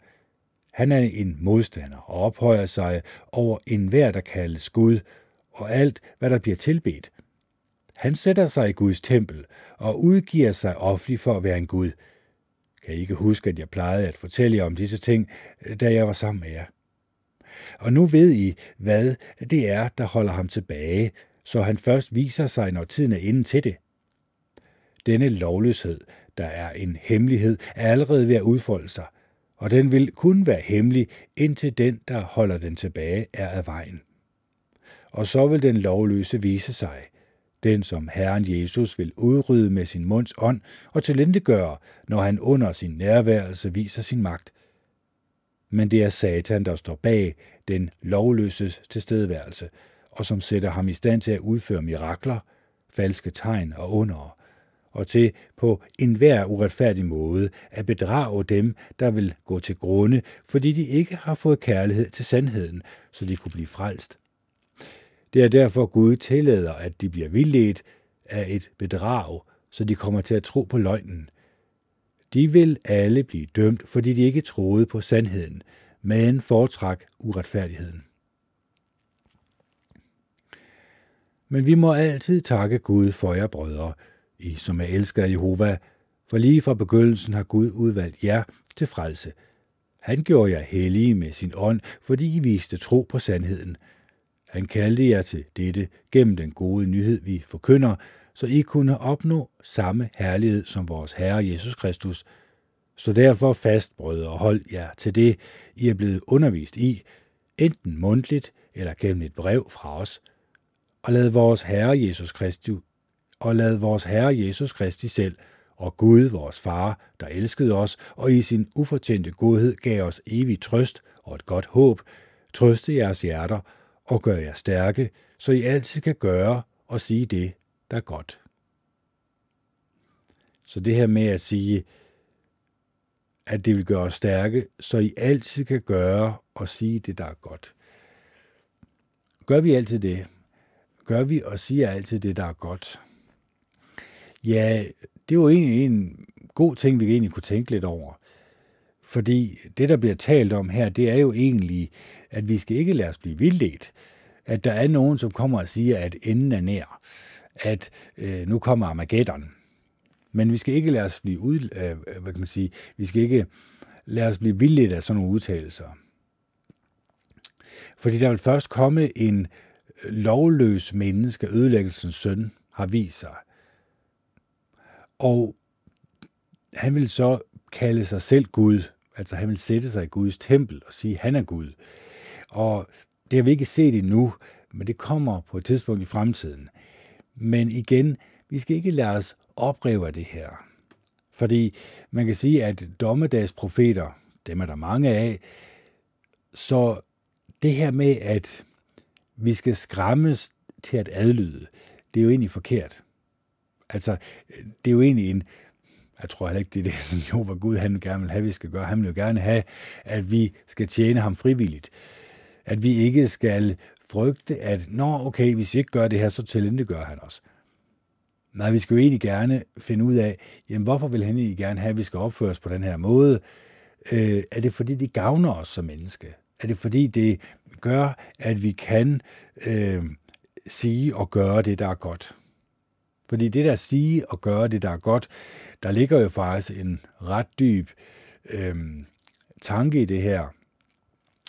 Han er en modstander og ophøjer sig over enhver, der kaldes Gud, og alt, hvad der bliver tilbedt. Han sætter sig i Guds tempel og udgiver sig offentligt for at være en Gud. Kan I ikke huske, at jeg plejede at fortælle jer om disse ting, da jeg var sammen med jer? Og nu ved I, hvad det er, der holder ham tilbage, så han først viser sig, når tiden er inde til det. Denne lovløshed, der er en hemmelighed, er allerede ved at udfolde sig, og den vil kun være hemmelig, indtil den, der holder den tilbage, er af vejen. og så vil den lovløse vise sig. Den, som Herren Jesus vil udrydde med sin munds ånd og tilindegøre, når han under sin nærværelse viser sin magt. Men det er Satan, der står bag den lovløses tilstedeværelse, og som sætter ham i stand til at udføre mirakler, falske tegn og under, og til på enhver uretfærdig måde at bedrage dem, der vil gå til grunde, fordi de ikke har fået kærlighed til sandheden, så de kunne blive frelst. Det er derfor Gud tillader, at de bliver vildledt af et bedrag, så de kommer til at tro på løgnen. De vil alle blive dømt, fordi de ikke troede på sandheden, men foretræk uretfærdigheden. Men vi må altid takke Gud for jer brødre, i som er elsket af Jehova, for lige fra begyndelsen har Gud udvalgt jer til frelse. Han gjorde jer hellige med sin ånd, fordi I viste tro på sandheden. Han kaldte jer til dette gennem den gode nyhed, vi forkynder, så I kunne opnå samme herlighed som vores Herre Jesus Kristus. Så derfor fast, brødre, og hold jer til det, I er blevet undervist i, enten mundtligt eller gennem et brev fra os – og lad vores Herre Jesus Kristus og lad vores Herre Jesus Kristi selv og Gud, vores Far, der elskede os og i sin ufortjente godhed gav os evig trøst og et godt håb, trøste jeres hjerter og gør jer stærke, så I altid kan gøre og sige det, der er godt. Så det her med at sige, at det vil gøre os stærke, så I altid kan gøre og sige det, der er godt. Gør vi altid det? gør vi og siger altid det, der er godt? Ja, det var egentlig en god ting, vi egentlig kunne tænke lidt over. Fordi det, der bliver talt om her, det er jo egentlig, at vi skal ikke lade os blive vildledt. At der er nogen, som kommer og siger, at enden er nær. At øh, nu kommer Armageddon. Men vi skal ikke lade os blive ud, øh, hvad kan man sige, vi skal ikke lade os blive vildledt af sådan nogle udtalelser. Fordi der vil først komme en øh, lovløs menneske, ødelæggelsens søn, har vist sig. Og han vil så kalde sig selv Gud, altså han vil sætte sig i Guds tempel og sige, at han er Gud. Og det har vi ikke set endnu, men det kommer på et tidspunkt i fremtiden. Men igen, vi skal ikke lade os opreve af det her. Fordi man kan sige, at dommedagsprofeter, dem er der mange af, så det her med, at vi skal skræmmes til at adlyde, det er jo egentlig forkert. Altså, det er jo egentlig en, jeg tror heller ikke, det er det, som jo var Gud, han gerne vil have, vi skal gøre. Han vil jo gerne have, at vi skal tjene ham frivilligt. At vi ikke skal frygte, at nå, okay, hvis vi ikke gør det her, så gør han os. Nej, vi skal jo egentlig gerne finde ud af, jamen, hvorfor vil han egentlig gerne have, at vi skal opføre os på den her måde? Øh, er det fordi, det gavner os som menneske? Er det fordi, det gør, at vi kan øh, sige og gøre det, der er godt. Fordi det der at sige og gøre det, der er godt, der ligger jo faktisk en ret dyb øh, tanke i det her.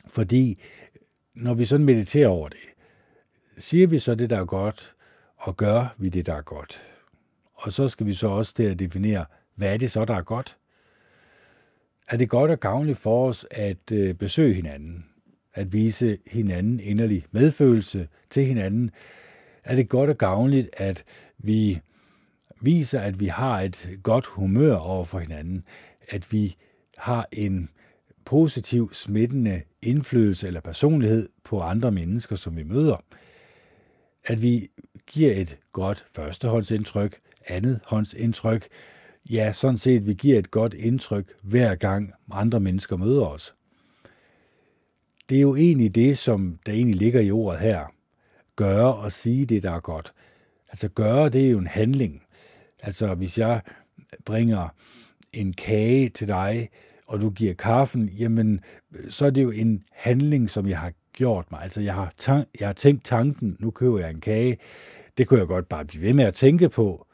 Fordi når vi sådan mediterer over det, siger vi så det, der er godt, og gør vi det, der er godt. Og så skal vi så også til at definere, hvad er det så, der er godt? Er det godt og gavnligt for os at øh, besøge hinanden? at vise hinanden inderlig medfølelse til hinanden, er det godt og gavnligt, at vi viser, at vi har et godt humør over for hinanden, at vi har en positiv, smittende indflydelse eller personlighed på andre mennesker, som vi møder. At vi giver et godt førstehåndsindtryk, andet håndsindtryk, ja, sådan set, vi giver et godt indtryk hver gang andre mennesker møder os det er jo egentlig det, som der egentlig ligger i ordet her. Gøre og sige det, der er godt. Altså gøre, det er jo en handling. Altså hvis jeg bringer en kage til dig, og du giver kaffen, jamen så er det jo en handling, som jeg har gjort mig. Altså jeg har, tank, jeg har tænkt tanken, nu køber jeg en kage. Det kunne jeg godt bare blive ved med at tænke på.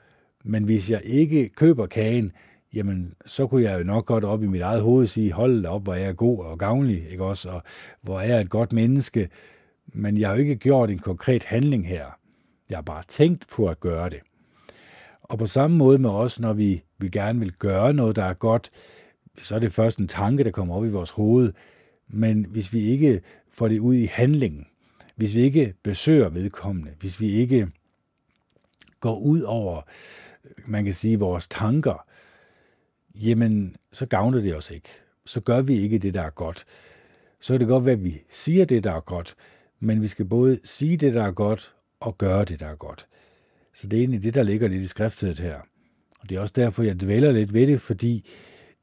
Men hvis jeg ikke køber kagen, jamen så kunne jeg jo nok godt op i mit eget hoved sige, hold da op, hvor jeg er god og gavnlig, ikke også, og hvor er jeg et godt menneske, men jeg har jo ikke gjort en konkret handling her. Jeg har bare tænkt på at gøre det. Og på samme måde med os, når vi, vi gerne vil gøre noget, der er godt, så er det først en tanke, der kommer op i vores hoved. Men hvis vi ikke får det ud i handling, hvis vi ikke besøger vedkommende, hvis vi ikke går ud over, man kan sige, vores tanker, jamen, så gavner det os ikke. Så gør vi ikke det, der er godt. Så kan det godt være, at vi siger det, der er godt, men vi skal både sige det, der er godt, og gøre det, der er godt. Så det er egentlig det, der ligger lidt i skriftet her. Og det er også derfor, jeg dvæler lidt ved det, fordi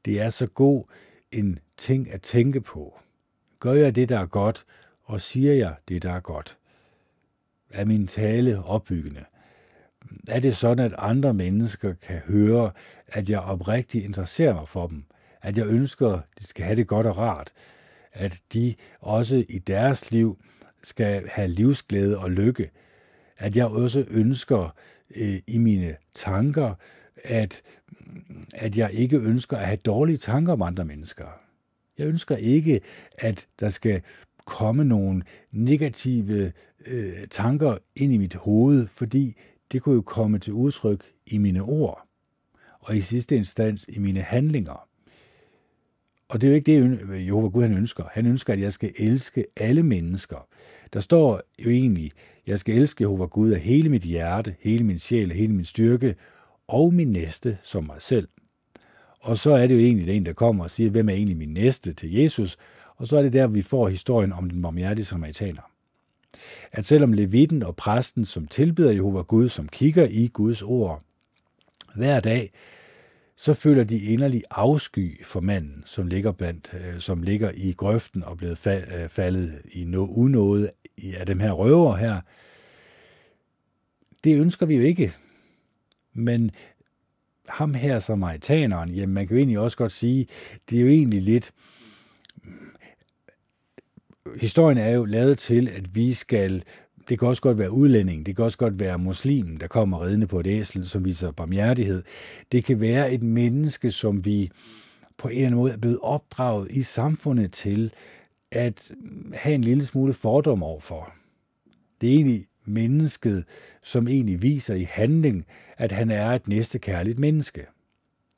det er så god en ting at tænke på. Gør jeg det, der er godt, og siger jeg det, der er godt? Er min tale opbyggende? Er det sådan, at andre mennesker kan høre, at jeg oprigtigt interesserer mig for dem? At jeg ønsker, at de skal have det godt og rart? At de også i deres liv skal have livsglæde og lykke? At jeg også ønsker øh, i mine tanker, at, at jeg ikke ønsker at have dårlige tanker om andre mennesker. Jeg ønsker ikke, at der skal komme nogle negative øh, tanker ind i mit hoved, fordi det kunne jo komme til udtryk i mine ord, og i sidste instans i mine handlinger. Og det er jo ikke det, Jehova Gud han ønsker. Han ønsker, at jeg skal elske alle mennesker. Der står jo egentlig, jeg skal elske Jehova Gud af hele mit hjerte, hele min sjæl, hele min styrke, og min næste som mig selv. Og så er det jo egentlig den, der kommer og siger, hvem er egentlig min næste til Jesus, og så er det der, vi får historien om den barmhjertige samaritaner. At selvom levitten og præsten, som tilbyder Jehova Gud, som kigger i Guds ord hver dag, så føler de inderlig afsky for manden, som ligger, blandt, øh, som ligger i grøften og blevet øh, faldet i no, unåde af dem her røver her. Det ønsker vi jo ikke. Men ham her, samaritaneren, jamen man kan jo egentlig også godt sige, det er jo egentlig lidt, historien er jo lavet til, at vi skal, det kan også godt være udlænding, det kan også godt være muslim, der kommer ridende på et æsel, som viser barmhjertighed. Det kan være et menneske, som vi på en eller anden måde er blevet opdraget i samfundet til at have en lille smule fordom overfor. Det er egentlig mennesket, som egentlig viser i handling, at han er et næstekærligt menneske.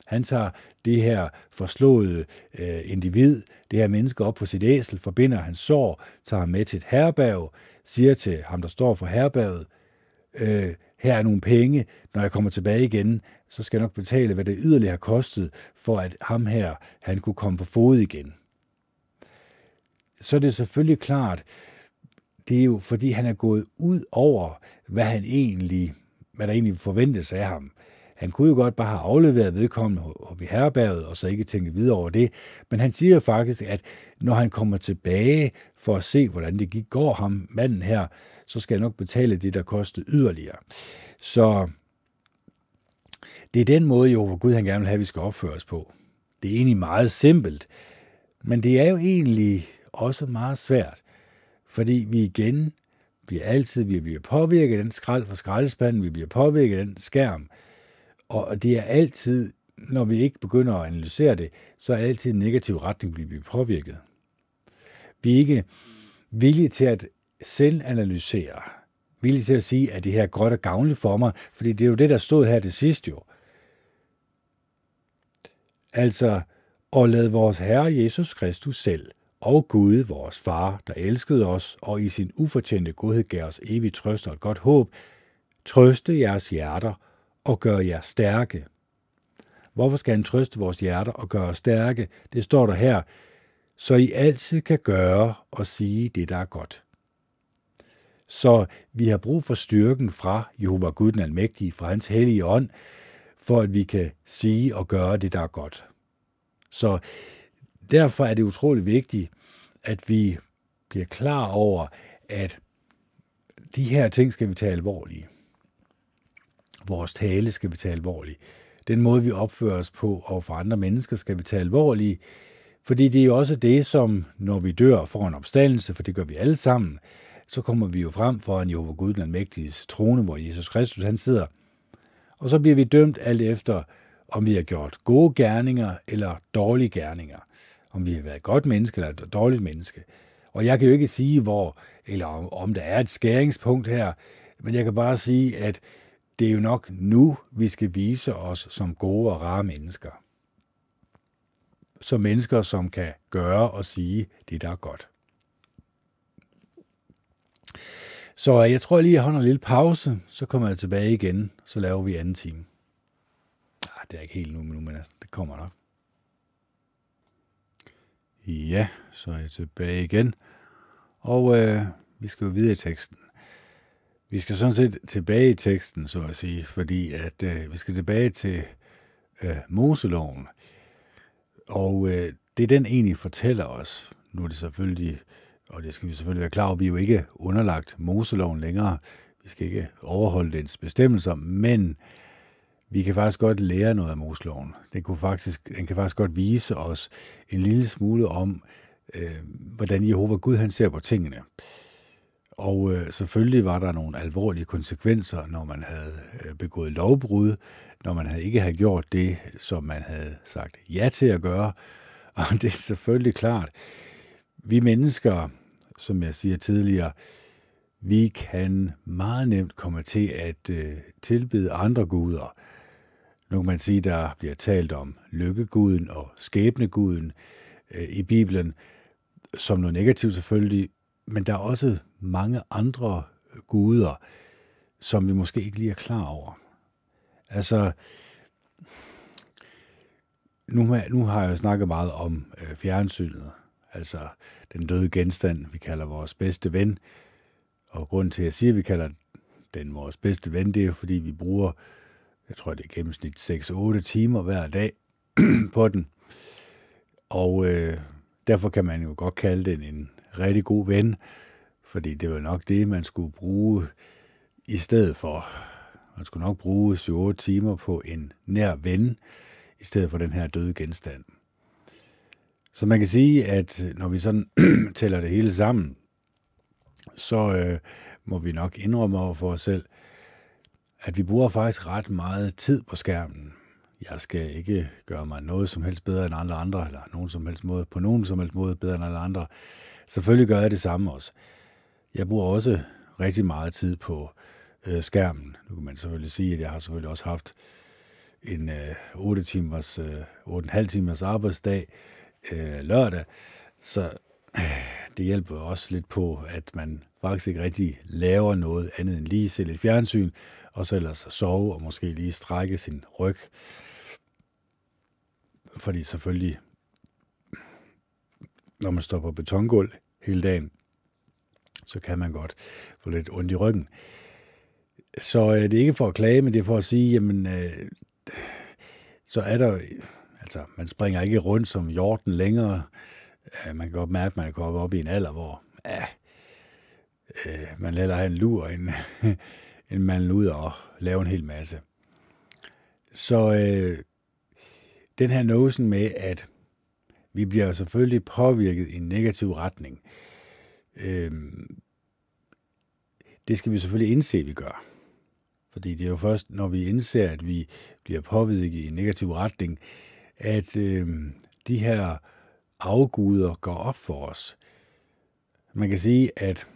Han tager det her forslåede øh, individ, det her menneske op på sit æsel, forbinder hans sår, tager ham med til et herberg, siger til ham, der står for herberget, øh, her er nogle penge, når jeg kommer tilbage igen, så skal jeg nok betale, hvad det yderligere har kostet, for at ham her, han kunne komme på fod igen. Så er det selvfølgelig klart, det er jo fordi, han er gået ud over, hvad han egentlig, hvad der egentlig forventes af ham. Han kunne jo godt bare have afleveret vedkommende op i herrebæret, og så ikke tænke videre over det. Men han siger faktisk, at når han kommer tilbage for at se, hvordan det gik går ham, manden her, så skal han nok betale det, der kostede yderligere. Så det er den måde, jo, hvor Gud han gerne vil have, at vi skal opføre os på. Det er egentlig meget simpelt, men det er jo egentlig også meget svært, fordi vi igen bliver altid, vi bliver påvirket af den skrald fra skraldespanden, vi bliver påvirket af den skærm, og det er altid, når vi ikke begynder at analysere det, så er altid en negativ retning, vi bliver påvirket. Vi er ikke villige til at selv analysere, villige til at sige, at det her er godt og gavnligt for mig, fordi det er jo det, der stod her til sidst jo. Altså, og lad vores Herre Jesus Kristus selv og Gud, vores far, der elskede os og i sin ufortjente godhed gav os evig trøst og et godt håb, trøste jeres hjerter og gøre jer stærke. Hvorfor skal han trøste vores hjerter og gøre os stærke? Det står der her, så I altid kan gøre og sige det, der er godt. Så vi har brug for styrken fra Jehova Gud den Almægtige, fra hans hellige ånd, for at vi kan sige og gøre det, der er godt. Så derfor er det utrolig vigtigt, at vi bliver klar over, at de her ting skal vi tage alvorligt. Vores tale skal vi tage alvorligt. Den måde, vi opfører os på og for andre mennesker, skal vi tage alvorligt. Fordi det er jo også det, som når vi dør for en opstandelse, for det gør vi alle sammen, så kommer vi jo frem for en Jehova Gud, den mægtiges trone, hvor Jesus Kristus han sidder. Og så bliver vi dømt alt efter, om vi har gjort gode gerninger eller dårlige gerninger. Om vi har været et godt menneske eller et dårligt menneske. Og jeg kan jo ikke sige, hvor, eller om, om der er et skæringspunkt her, men jeg kan bare sige, at det er jo nok nu, vi skal vise os som gode og rare mennesker. Som mennesker, som kan gøre og sige det, der er godt. Så jeg tror lige, jeg holder en lille pause, så kommer jeg tilbage igen, så laver vi anden time. Ah, det er ikke helt nu, men, nu, altså, det kommer nok. Ja, så er jeg tilbage igen. Og øh, vi skal jo videre i teksten. Vi skal sådan set tilbage i teksten, så at sige, fordi at øh, vi skal tilbage til øh, Moseloven. Og øh, det den egentlig fortæller os, nu er det selvfølgelig, og det skal vi selvfølgelig være klar over, vi er jo ikke underlagt Moseloven længere. Vi skal ikke overholde dens bestemmelser, men vi kan faktisk godt lære noget af Moseloven. Den, kunne faktisk, den kan faktisk godt vise os en lille smule om, øh, hvordan Jehova Gud han ser på tingene. Og øh, selvfølgelig var der nogle alvorlige konsekvenser, når man havde øh, begået lovbrud, når man havde ikke havde gjort det, som man havde sagt ja til at gøre. Og det er selvfølgelig klart, vi mennesker, som jeg siger tidligere, vi kan meget nemt komme til at øh, tilbede andre guder. Nu kan man sige, der bliver talt om lykkeguden og skæbneguden øh, i Bibelen, som noget negativt selvfølgelig, men der er også mange andre guder, som vi måske ikke lige er klar over. Altså, nu, nu har jeg snakket meget om øh, fjernsynet, altså den døde genstand, vi kalder vores bedste ven. Og grunden til, at jeg siger, at vi kalder den vores bedste ven, det er fordi vi bruger, jeg tror det er gennemsnit 6-8 timer hver dag på den. Og øh, derfor kan man jo godt kalde den en rigtig god ven, fordi det var nok det, man skulle bruge i stedet for. Man skulle nok bruge 7-8 timer på en nær ven, i stedet for den her døde genstand. Så man kan sige, at når vi sådan tæller det hele sammen, så øh, må vi nok indrømme over for os selv, at vi bruger faktisk ret meget tid på skærmen. Jeg skal ikke gøre mig noget som helst bedre end alle andre, eller nogen som helst måde, på nogen som helst måde bedre end alle andre. Selvfølgelig gør jeg det samme også. Jeg bruger også rigtig meget tid på øh, skærmen. Nu kan man selvfølgelig sige, at jeg har selvfølgelig også haft en øh, 8 timers, øh, 8,5 timers arbejdsdag øh, lørdag, så øh, det hjælper også lidt på, at man faktisk ikke rigtig laver noget andet end lige se lidt fjernsyn, og så ellers sove og måske lige strække sin ryg. Fordi selvfølgelig, når man står på betongulv hele dagen, så kan man godt få lidt ondt i ryggen. Så øh, det er ikke for at klage, men det er for at sige, jamen, øh, så er der, altså, man springer ikke rundt som jorden længere. Øh, man kan godt mærke, at man er kommet op i en alder, hvor ja, øh, man lader have en lur, end, end man ud og lave en hel masse. Så øh, den her notion med, at vi bliver selvfølgelig påvirket i en negativ retning, Øhm, det skal vi selvfølgelig indse, at vi gør. Fordi det er jo først, når vi indser, at vi bliver påvirket i en negativ retning, at øhm, de her afguder går op for os. Man kan sige, at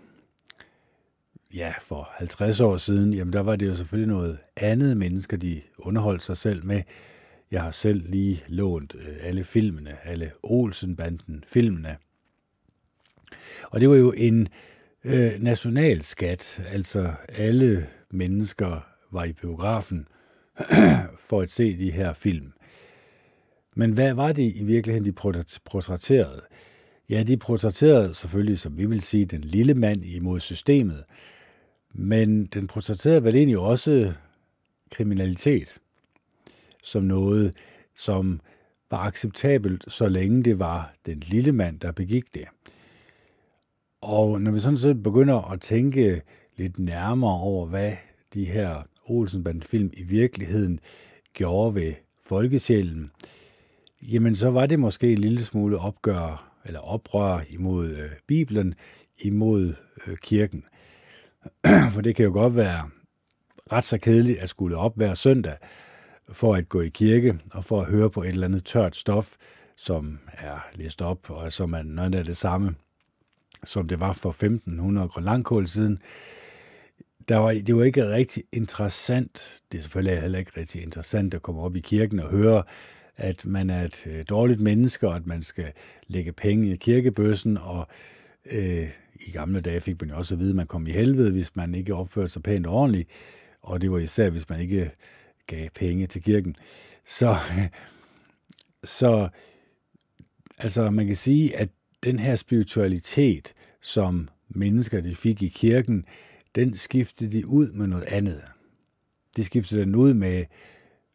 ja, for 50 år siden, jamen der var det jo selvfølgelig noget andet mennesker, de underholdt sig selv med. Jeg har selv lige lånt øh, alle filmene, alle Olsenbanden filmene. Og det var jo en øh, nationalskat, altså alle mennesker var i biografen for at se de her film. Men hvad var det i virkeligheden, de portrætterede? Ja, de portrætterede selvfølgelig, som vi vil sige, den lille mand imod systemet. Men den portrætterede vel egentlig også kriminalitet som noget, som var acceptabelt, så længe det var den lille mand, der begik det. Og når vi sådan set begynder at tænke lidt nærmere over, hvad de her Olsenband-film i virkeligheden gjorde ved folkesjælen, jamen så var det måske en lille smule opgør eller oprør imod øh, Bibelen, imod øh, kirken. For det kan jo godt være ret så kedeligt at skulle op hver søndag for at gå i kirke og for at høre på et eller andet tørt stof, som er læst op, og som er noget af det samme, som det var for 1500 grønlandkål siden. Der var, det var ikke rigtig interessant, det er selvfølgelig heller ikke rigtig interessant at komme op i kirken og høre, at man er et øh, dårligt menneske, og at man skal lægge penge i kirkebøssen, og øh, i gamle dage fik man jo også at vide, at man kom i helvede, hvis man ikke opførte sig pænt og ordentligt, og det var især, hvis man ikke gav penge til kirken. Så, så altså man kan sige, at den her spiritualitet, som mennesker de fik i kirken, den skiftede de ud med noget andet. De skiftede den ud med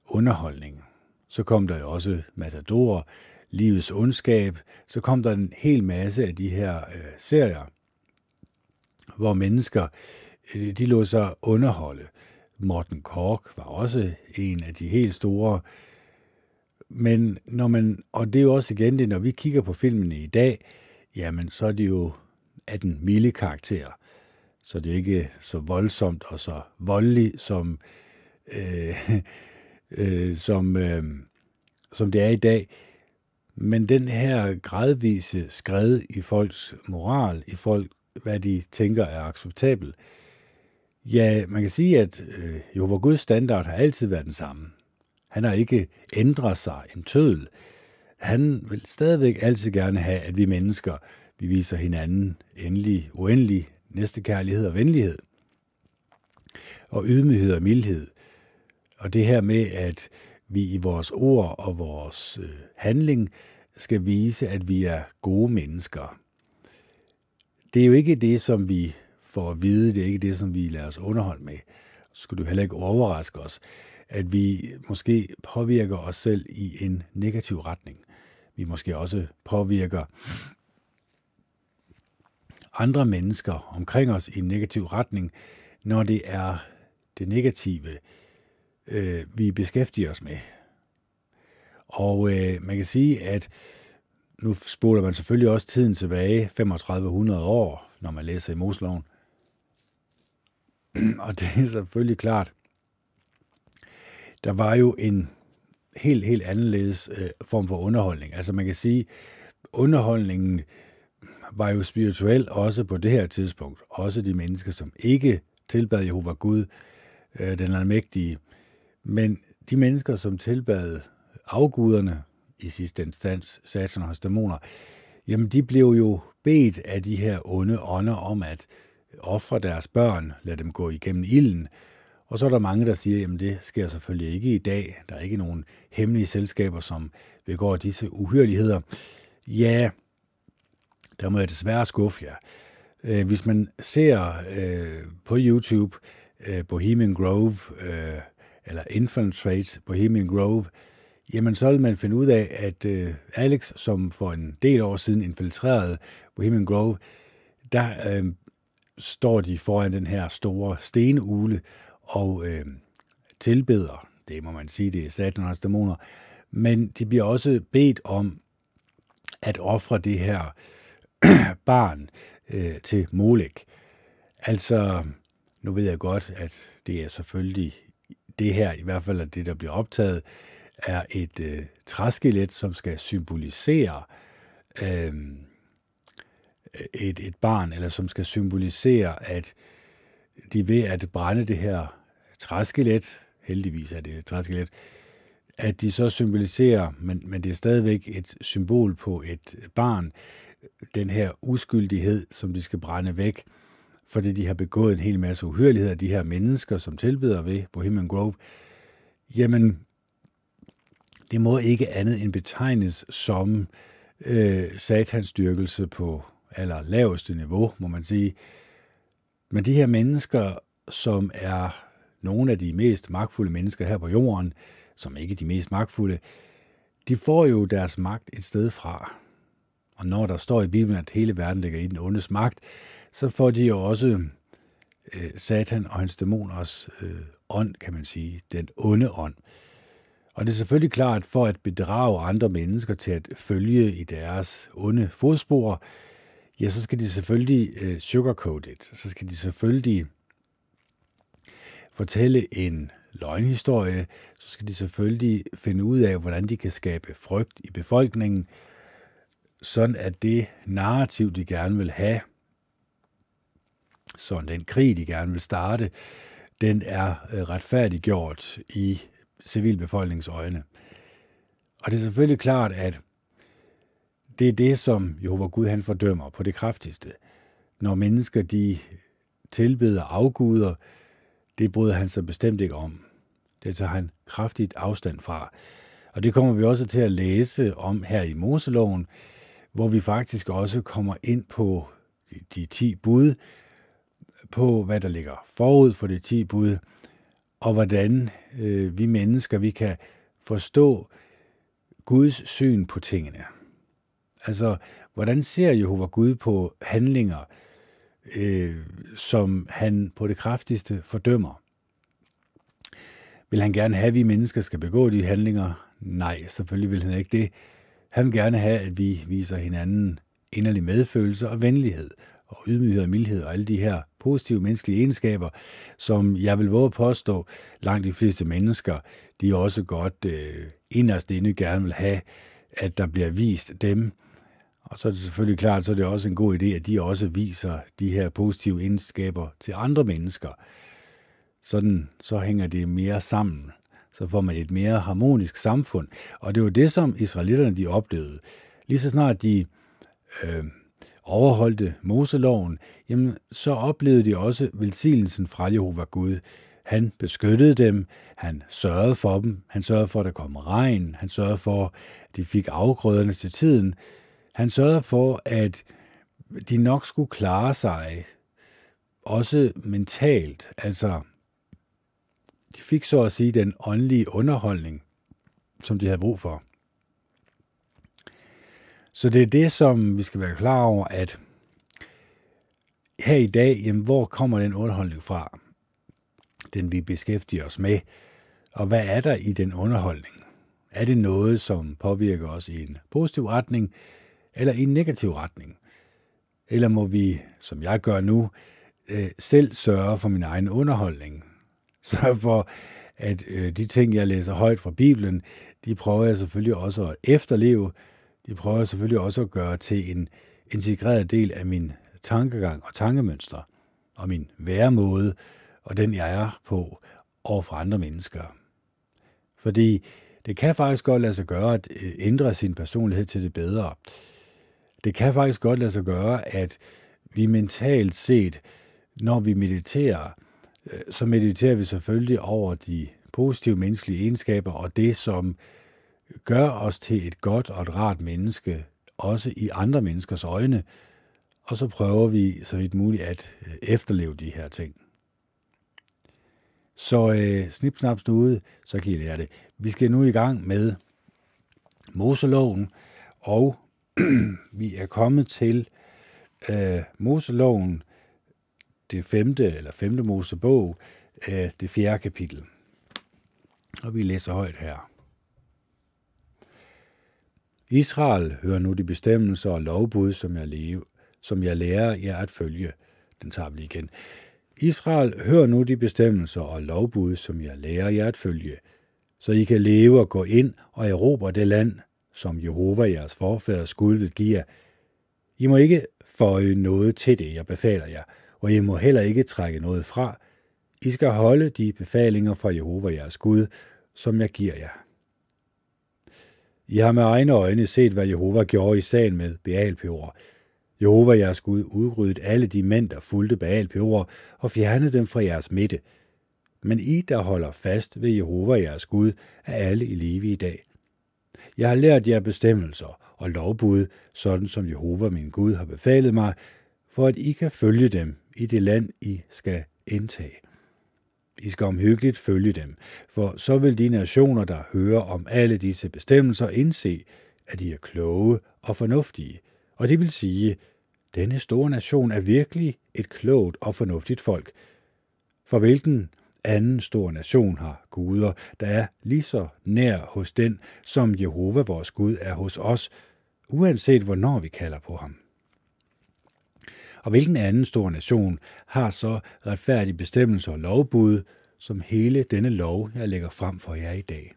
underholdning. Så kom der jo også Matador, Livets ondskab. Så kom der en hel masse af de her øh, serier, hvor mennesker øh, de lå sig underholde. Morten Kork var også en af de helt store. Men når man, og det er jo også igen det, når vi kigger på filmene i dag, jamen så er det jo af den milde karakter. Så det er ikke så voldsomt og så voldelig, som, øh, øh, som, øh, som det er i dag. Men den her gradvise skred i folks moral, i folk, hvad de tænker er acceptabelt, ja, man kan sige, at øh, Jehova Guds standard har altid været den samme. Han har ikke ændret sig en tødel. Han vil stadigvæk altid gerne have, at vi mennesker, vi viser hinanden endelig, uendelig næstekærlighed og venlighed. Og ydmyghed og mildhed. Og det her med, at vi i vores ord og vores øh, handling skal vise, at vi er gode mennesker. Det er jo ikke det, som vi for at vide, det er ikke det, som vi lader os underholde med. Så skulle du heller ikke overraske os, at vi måske påvirker os selv i en negativ retning. Vi måske også påvirker andre mennesker omkring os i en negativ retning, når det er det negative, øh, vi beskæftiger os med. Og øh, man kan sige, at nu spoler man selvfølgelig også tiden tilbage 3500 år, når man læser i Moseloven, Og det er selvfølgelig klart, der var jo en helt, helt anderledes øh, form for underholdning. Altså man kan sige, underholdningen var jo spirituel også på det her tidspunkt. Også de mennesker, som ikke tilbad Jehova Gud, øh, den almægtige. Men de mennesker, som tilbad afguderne, i sidste instans satan og hans dæmoner, jamen de blev jo bedt af de her onde ånder om at ofre deres børn, lade dem gå igennem ilden. Og så er der mange, der siger, at det sker selvfølgelig ikke i dag. Der er ikke nogen hemmelige selskaber, som begår disse uhyreligheder. Ja, der må jeg desværre skuffe jer. Øh, hvis man ser øh, på YouTube øh, Bohemian Grove, øh, eller Infiltrate Bohemian Grove, jamen så vil man finde ud af, at øh, Alex, som for en del år siden infiltrerede Bohemian Grove, der øh, står de foran den her store stenugle og øh, tilbeder. Det må man sige, det er satan dæmoner. Men de bliver også bedt om at ofre det her barn øh, til Molek. Altså, nu ved jeg godt, at det er selvfølgelig det her, i hvert fald er det, der bliver optaget, er et øh, træskelet, som skal symbolisere øh, et, et barn, eller som skal symbolisere, at de ved at brænde det her træskelet, heldigvis er det et træskelet, at de så symboliserer, men, men det er stadigvæk et symbol på et barn, den her uskyldighed, som de skal brænde væk, fordi de har begået en hel masse uhyrligheder, de her mennesker, som tilbeder ved Bohemian Grove, jamen, det må ikke andet end betegnes som øh, satansdyrkelse på aller laveste niveau, må man sige. Men de her mennesker, som er nogle af de mest magtfulde mennesker her på jorden, som ikke de mest magtfulde, de får jo deres magt et sted fra. Og når der står i Bibelen, at hele verden ligger i den ondes magt, så får de jo også øh, Satan og hans dæmoners øh, ånd, kan man sige, den onde ånd. Og det er selvfølgelig klart, for at bedrage andre mennesker til at følge i deres onde fodspor, ja, så skal de selvfølgelig øh, sugarcoat it. Så skal de selvfølgelig fortælle en løgnhistorie, så skal de selvfølgelig finde ud af, hvordan de kan skabe frygt i befolkningen, sådan at det narrativ, de gerne vil have, sådan den krig, de gerne vil starte, den er øh, retfærdiggjort i civilbefolkningens øjne. Og det er selvfølgelig klart, at det er det, som Jehova Gud han fordømmer på det kraftigste. når mennesker de tilbeder afguder, det bryder han sig bestemt ikke om. Det tager han kraftigt afstand fra. Og det kommer vi også til at læse om her i Moseloven, hvor vi faktisk også kommer ind på de ti bud, på hvad der ligger forud for de ti bud, og hvordan øh, vi mennesker vi kan forstå Guds syn på tingene. Altså, hvordan ser Jehova Gud på handlinger, øh, som han på det kraftigste fordømmer? Vil han gerne have, at vi mennesker skal begå de handlinger? Nej, selvfølgelig vil han ikke det. Han vil gerne have, at vi viser hinanden inderlig medfølelse og venlighed, og ydmyghed og mildhed og alle de her positive menneskelige egenskaber, som jeg vil våge at påstå, langt de fleste mennesker, de også godt øh, inderst inde gerne vil have, at der bliver vist dem. Og så er det selvfølgelig klart, så er det også en god idé, at de også viser de her positive egenskaber til andre mennesker. Sådan så hænger det mere sammen. Så får man et mere harmonisk samfund. Og det var det, som israelitterne de oplevede. Lige så snart de øh, overholdte Moseloven, jamen, så oplevede de også velsignelsen fra Jehova Gud. Han beskyttede dem, han sørgede for dem, han sørgede for, at der kom regn, han sørgede for, at de fik afgrøderne til tiden. Han sørgede for, at de nok skulle klare sig, også mentalt. Altså, de fik så at sige den åndelige underholdning, som de havde brug for. Så det er det, som vi skal være klar over, at her i dag, jamen, hvor kommer den underholdning fra? Den vi beskæftiger os med. Og hvad er der i den underholdning? Er det noget, som påvirker os i en positiv retning, eller i en negativ retning? Eller må vi, som jeg gør nu, øh, selv sørge for min egen underholdning? Sørge for, at øh, de ting, jeg læser højt fra Bibelen, de prøver jeg selvfølgelig også at efterleve, De prøver jeg selvfølgelig også at gøre til en integreret del af min tankegang og tankemønster, og min væremåde, og den jeg er på over for andre mennesker. Fordi det kan faktisk godt lade sig gøre at øh, ændre sin personlighed til det bedre. Det kan faktisk godt lade sig gøre, at vi mentalt set, når vi mediterer, øh, så mediterer vi selvfølgelig over de positive menneskelige egenskaber og det, som gør os til et godt og et rart menneske, også i andre menneskers øjne, og så prøver vi så vidt muligt at øh, efterleve de her ting. Så øh, snip, snap, snude, så kan I lære det. Vi skal nu i gang med Moseloven, og vi er kommet til øh, Moseloven, det femte eller femte Mosebog, øh, det fjerde kapitel. Og vi læser højt her. Israel, hør nu de bestemmelser og lovbud, som jeg, leve, som jeg lærer jer at følge. Den tager vi lige igen. Israel, hør nu de bestemmelser og lovbud, som jeg lærer jer at følge, så I kan leve og gå ind og erobre det land, som Jehova jeres forfædres Gud vil give jer. I må ikke føje noget til det, jeg befaler jer, og I må heller ikke trække noget fra. I skal holde de befalinger fra Jehova jeres Gud, som jeg giver jer. I har med egne øjne set, hvad Jehova gjorde i sagen med Baal Peor. Jehova, jeres Gud, udryddede alle de mænd, der fulgte Baal Peor, og fjernede dem fra jeres midte. Men I, der holder fast ved Jehova, jeres Gud, er alle i live i dag. Jeg har lært jer bestemmelser og lovbud, sådan som Jehova, min Gud, har befalet mig, for at I kan følge dem i det land, I skal indtage. I skal omhyggeligt følge dem, for så vil de nationer, der hører om alle disse bestemmelser, indse, at de er kloge og fornuftige. Og det vil sige, denne store nation er virkelig et klogt og fornuftigt folk. For hvilken anden stor nation har guder, der er lige så nær hos den, som Jehova vores Gud er hos os, uanset hvornår vi kalder på ham. Og hvilken anden stor nation har så retfærdige bestemmelser og lovbud, som hele denne lov, jeg lægger frem for jer i dag?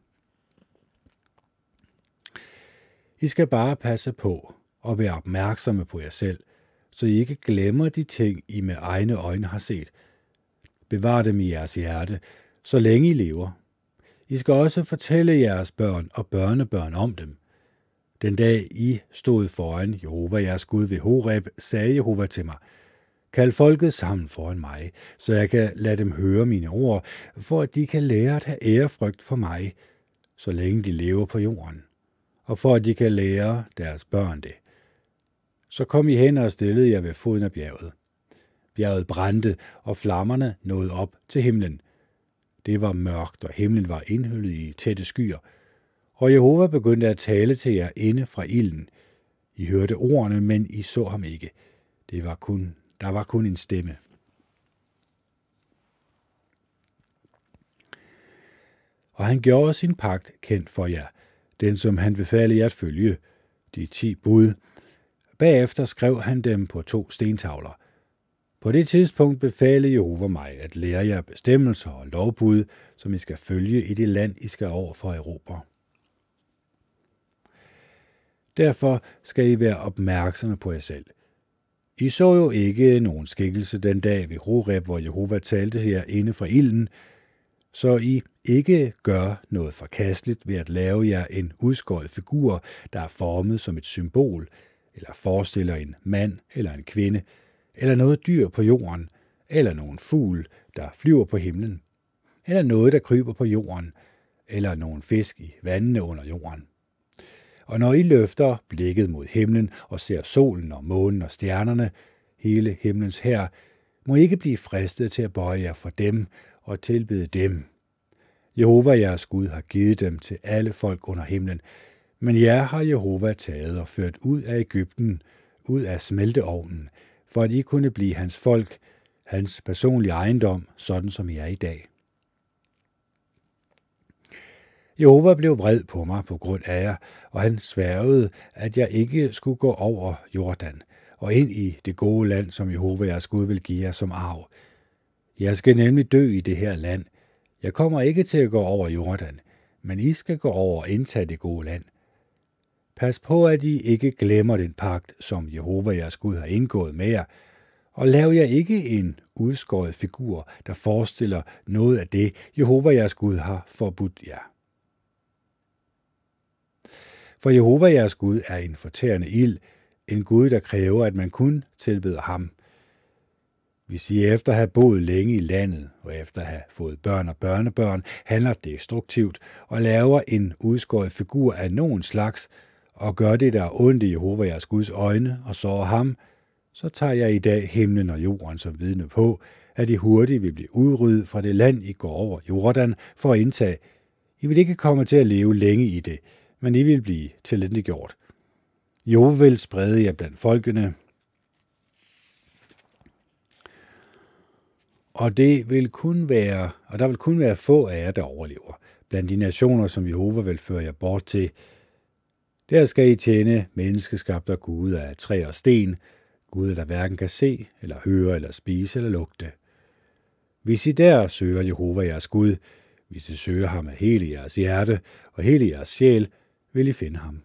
I skal bare passe på og være opmærksomme på jer selv, så I ikke glemmer de ting, I med egne øjne har set. Bevar dem i jeres hjerte, så længe I lever. I skal også fortælle jeres børn og børnebørn om dem, den dag I stod foran Jehova jeres Gud ved Horeb, sagde Jehova til mig, Kald folket sammen foran mig, så jeg kan lade dem høre mine ord, for at de kan lære at have ærefrygt for mig, så længe de lever på jorden, og for at de kan lære deres børn det. Så kom I hen og stillede jer ved foden af bjerget. Bjerget brændte, og flammerne nåede op til himlen. Det var mørkt, og himlen var indhyllet i tætte skyer. Og Jehova begyndte at tale til jer inde fra ilden. I hørte ordene, men I så ham ikke. Det var kun, der var kun en stemme. Og han gjorde sin pagt kendt for jer, den som han befalede jer at følge, de ti bud. Bagefter skrev han dem på to stentavler. På det tidspunkt befalede Jehova mig at lære jer bestemmelser og lovbud, som I skal følge i det land, I skal over for Europa. Derfor skal I være opmærksomme på jer selv. I så jo ikke nogen skikkelse den dag ved Horeb, hvor Jehova talte til jer inde fra ilden, så I ikke gør noget forkasteligt ved at lave jer en udskåret figur, der er formet som et symbol, eller forestiller en mand eller en kvinde, eller noget dyr på jorden, eller nogen fugl, der flyver på himlen, eller noget, der kryber på jorden, eller nogen fisk i vandene under jorden. Og når I løfter blikket mod himlen og ser solen og månen og stjernerne, hele himlens her, må I ikke blive fristet til at bøje jer for dem og tilbede dem. Jehova jeres Gud har givet dem til alle folk under himlen, men jer har Jehova taget og ført ud af Ægypten, ud af smelteovnen, for at I kunne blive hans folk, hans personlige ejendom, sådan som I er i dag. Jehova blev vred på mig på grund af jer, og han sværgede, at jeg ikke skulle gå over Jordan og ind i det gode land, som Jehova jeres Gud vil give jer som arv. Jeg skal nemlig dø i det her land. Jeg kommer ikke til at gå over Jordan, men I skal gå over og indtage det gode land. Pas på, at I ikke glemmer den pagt, som Jehova jeres Gud har indgået med jer, og lav jer ikke en udskåret figur, der forestiller noget af det, Jehova jeres Gud har forbudt jer. For Jehova jeres Gud er en fortærende ild, en Gud, der kræver, at man kun tilbeder ham. Hvis I efter at have boet længe i landet, og efter at have fået børn og børnebørn, handler destruktivt og laver en udskåret figur af nogen slags, og gør det, der er ondt i Jehova jeres Guds øjne, og så ham, så tager jeg i dag himlen og jorden som vidne på, at I hurtigt vil blive udryddet fra det land, I går over Jordan for at indtage. I vil ikke komme til at leve længe i det, men I vil blive tilintetgjort. Jo vil sprede jer blandt folkene, og det vil kun være, og der vil kun være få af jer, der overlever, blandt de nationer, som Jehova vil føre jer bort til. Der skal I tjene menneskeskabte Gud af træ og sten, Gud, der hverken kan se, eller høre, eller spise, eller lugte. Hvis I der søger Jehova jeres Gud, hvis I søger ham af hele jeres hjerte og hele jeres sjæl, vil I finde ham.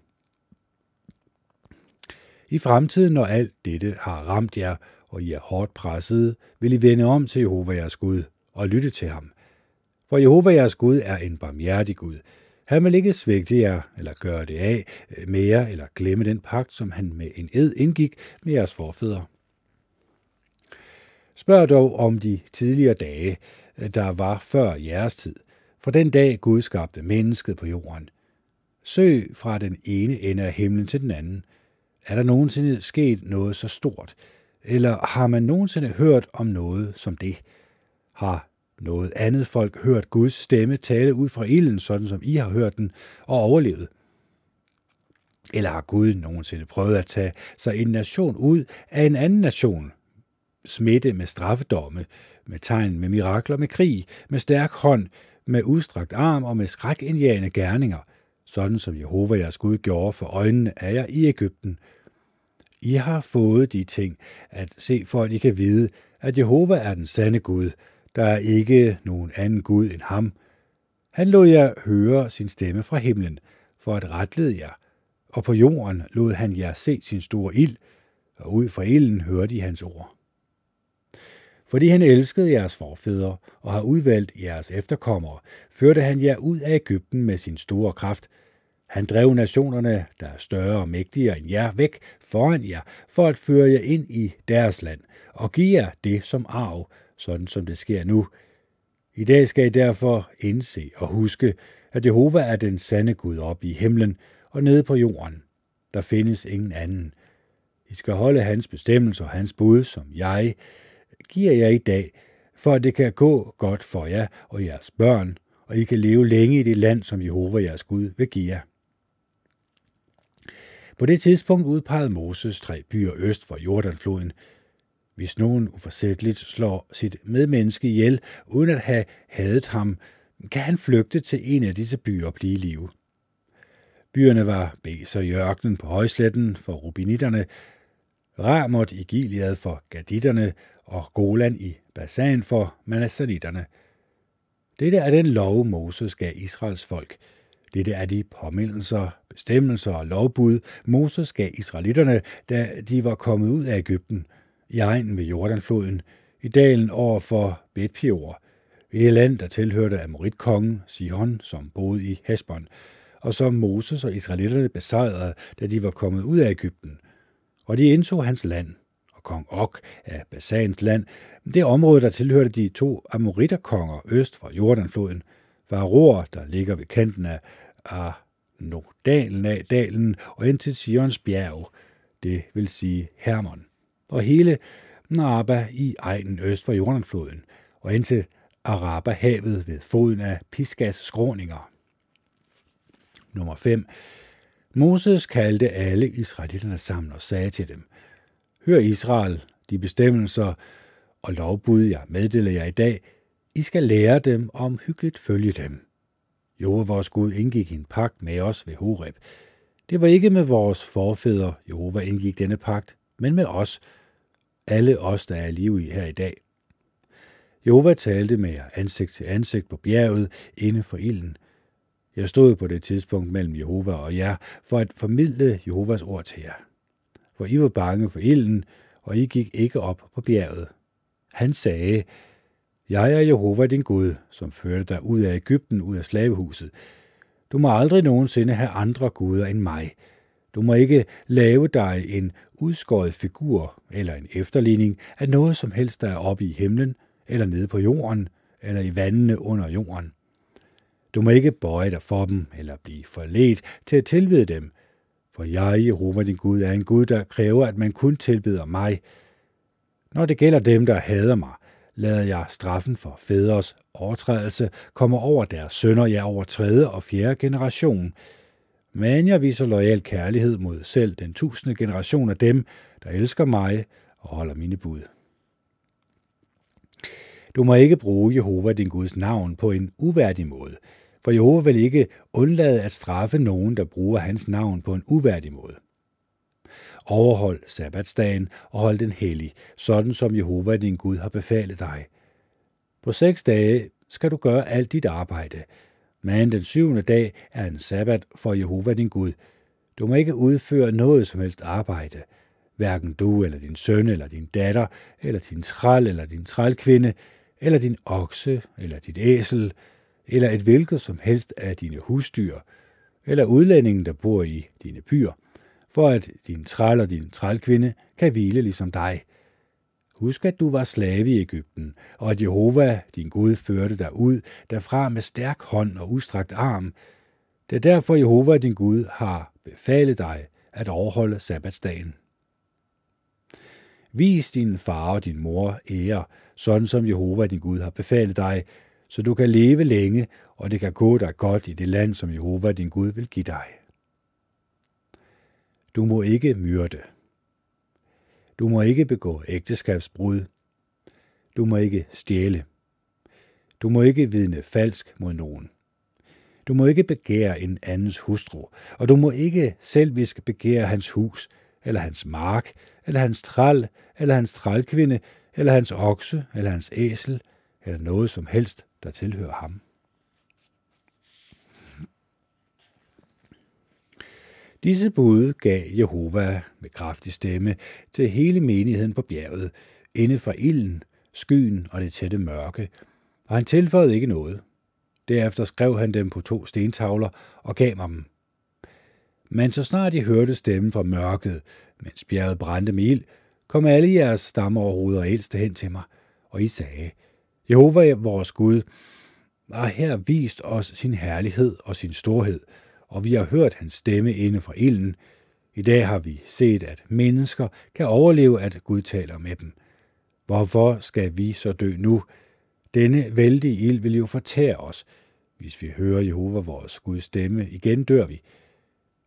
I fremtiden, når alt dette har ramt jer, og I er hårdt presset, vil I vende om til Jehova jeres Gud og lytte til ham. For Jehova jeres Gud er en barmhjertig Gud. Han vil ikke svigte jer eller gøre det af øh, med jer eller glemme den pagt, som han med en ed indgik med jeres forfædre. Spørg dog om de tidligere dage, øh, der var før jeres tid, for den dag Gud skabte mennesket på jorden. Søg fra den ene ende af himlen til den anden. Er der nogensinde sket noget så stort? Eller har man nogensinde hørt om noget som det? Har noget andet folk hørt Guds stemme tale ud fra ilden, sådan som I har hørt den, og overlevet? Eller har Gud nogensinde prøvet at tage sig en nation ud af en anden nation? Smitte med straffedomme, med tegn, med mirakler, med krig, med stærk hånd, med udstrakt arm og med skrækindjagende gerninger – sådan som Jehova jeres Gud gjorde for øjnene af jer i Ægypten. I har fået de ting at se, for at I kan vide, at Jehova er den sande Gud. Der er ikke nogen anden Gud end ham. Han lod jer høre sin stemme fra himlen, for at retlede jer, og på jorden lod han jer se sin store ild, og ud fra ilden hørte I hans ord. Fordi han elskede jeres forfædre og har udvalgt jeres efterkommere, førte han jer ud af Ægypten med sin store kraft. Han drev nationerne, der er større og mægtigere end jer, væk foran jer, for at føre jer ind i deres land, og give jer det som arv, sådan som det sker nu. I dag skal I derfor indse og huske, at Jehova er den sande Gud op i himlen og nede på jorden. Der findes ingen anden. I skal holde hans bestemmelser og hans bud, som jeg giver jer i dag, for at det kan gå godt for jer og jeres børn, og I kan leve længe i det land, som Jehova jeres Gud vil give jer. På det tidspunkt udpegede Moses tre byer øst for Jordanfloden. Hvis nogen uforsætteligt slår sit medmenneske ihjel, uden at have hadet ham, kan han flygte til en af disse byer og blive i live. Byerne var Beser i ørkenen på højsletten for rubinitterne, Ramot i Gilead for gaditterne og Golan i Basan for manasseritterne. Dette er den lov, Moses gav Israels folk. Dette er de påmindelser, bestemmelser og lovbud, Moses gav israelitterne, da de var kommet ud af Ægypten, i egnen ved Jordanfloden, i dalen over for Betpior, et land, der tilhørte Amoritkongen Sihon, som boede i Hesbon, og som Moses og israelitterne besejrede, da de var kommet ud af Ægypten. Og de indtog hans land, og kong Ok af Basans land, det område, der tilhørte de to Amoritterkonger øst for Jordanfloden, var Ror, der ligger ved kanten af Arnodalen af dalen og ind til Sions bjerg, det vil sige Hermon, og hele Narba i egnen øst for Jordanfloden, og ind til Araberhavet ved foden af Pisgas skråninger. Nummer 5. Moses kaldte alle israelitterne sammen og sagde til dem, Hør Israel, de bestemmelser og lovbud, jeg meddeler jer i dag, I skal lære dem om hyggeligt følge dem. Jehova vores Gud indgik en pagt med os ved Horeb. Det var ikke med vores forfædre, Jehova indgik denne pagt, men med os, alle os, der er live i her i dag. Jehova talte med jer ansigt til ansigt på bjerget inde for ilden. Jeg stod på det tidspunkt mellem Jehova og jer for at formidle Jehovas ord til jer. For I var bange for ilden, og I gik ikke op på bjerget. Han sagde, Jeg er Jehova din Gud, som førte dig ud af Ægypten, ud af slavehuset. Du må aldrig nogensinde have andre guder end mig. Du må ikke lave dig en udskåret figur eller en efterligning af noget som helst, der er oppe i himlen, eller nede på jorden, eller i vandene under jorden. Du må ikke bøje dig for dem, eller blive forledt til at tilbede dem, for jeg, Jehova din Gud, er en Gud, der kræver, at man kun tilbeder mig. Når det gælder dem, der hader mig, lader jeg straffen for fædres overtrædelse komme over deres sønner, ja over tredje og fjerde generation. Men jeg viser lojal kærlighed mod selv den tusinde generation af dem, der elsker mig og holder mine bud. Du må ikke bruge Jehova din Guds navn på en uværdig måde, for Jehova vil ikke undlade at straffe nogen, der bruger hans navn på en uværdig måde. Overhold sabbatsdagen og hold den hellig, sådan som Jehova din Gud har befalet dig. På seks dage skal du gøre alt dit arbejde, men den syvende dag er en sabbat for Jehova din Gud. Du må ikke udføre noget som helst arbejde, hverken du eller din søn eller din datter, eller din træl eller din trælkvinde, eller din okse eller dit æsel, eller et hvilket som helst af dine husdyr, eller udlændingen, der bor i dine byer, for at din træl og din trælkvinde kan hvile ligesom dig. Husk, at du var slave i Ægypten, og at Jehova, din Gud, førte dig ud derfra med stærk hånd og udstrakt arm. Det er derfor, Jehova, din Gud, har befalet dig at overholde sabbatsdagen. Vis din far og din mor ære, sådan som Jehova, din Gud, har befalet dig, så du kan leve længe, og det kan gå dig godt i det land, som Jehova, din Gud, vil give dig. Du må ikke myrde. Du må ikke begå ægteskabsbrud. Du må ikke stjæle. Du må ikke vidne falsk mod nogen. Du må ikke begære en andens hustru, og du må ikke selvvisk begære hans hus, eller hans mark, eller hans træl, eller hans trælkvinde, eller hans okse, eller hans æsel, eller noget som helst, der tilhører ham. Disse bud gav Jehova med kraftig stemme til hele menigheden på bjerget, inde fra ilden, skyen og det tætte mørke, og han tilføjede ikke noget. Derefter skrev han dem på to stentavler og gav mig dem. Men så snart de hørte stemmen fra mørket, mens bjerget brændte med ild, kom alle jeres stammeoverhoveder og ældste hen til mig, og I sagde, Jehova, vores Gud, har her vist os sin herlighed og sin storhed, og vi har hørt hans stemme inde fra ilden. I dag har vi set, at mennesker kan overleve, at Gud taler med dem. Hvorfor skal vi så dø nu? Denne vældige ild vil jo fortære os. Hvis vi hører Jehova vores Guds stemme, igen dør vi.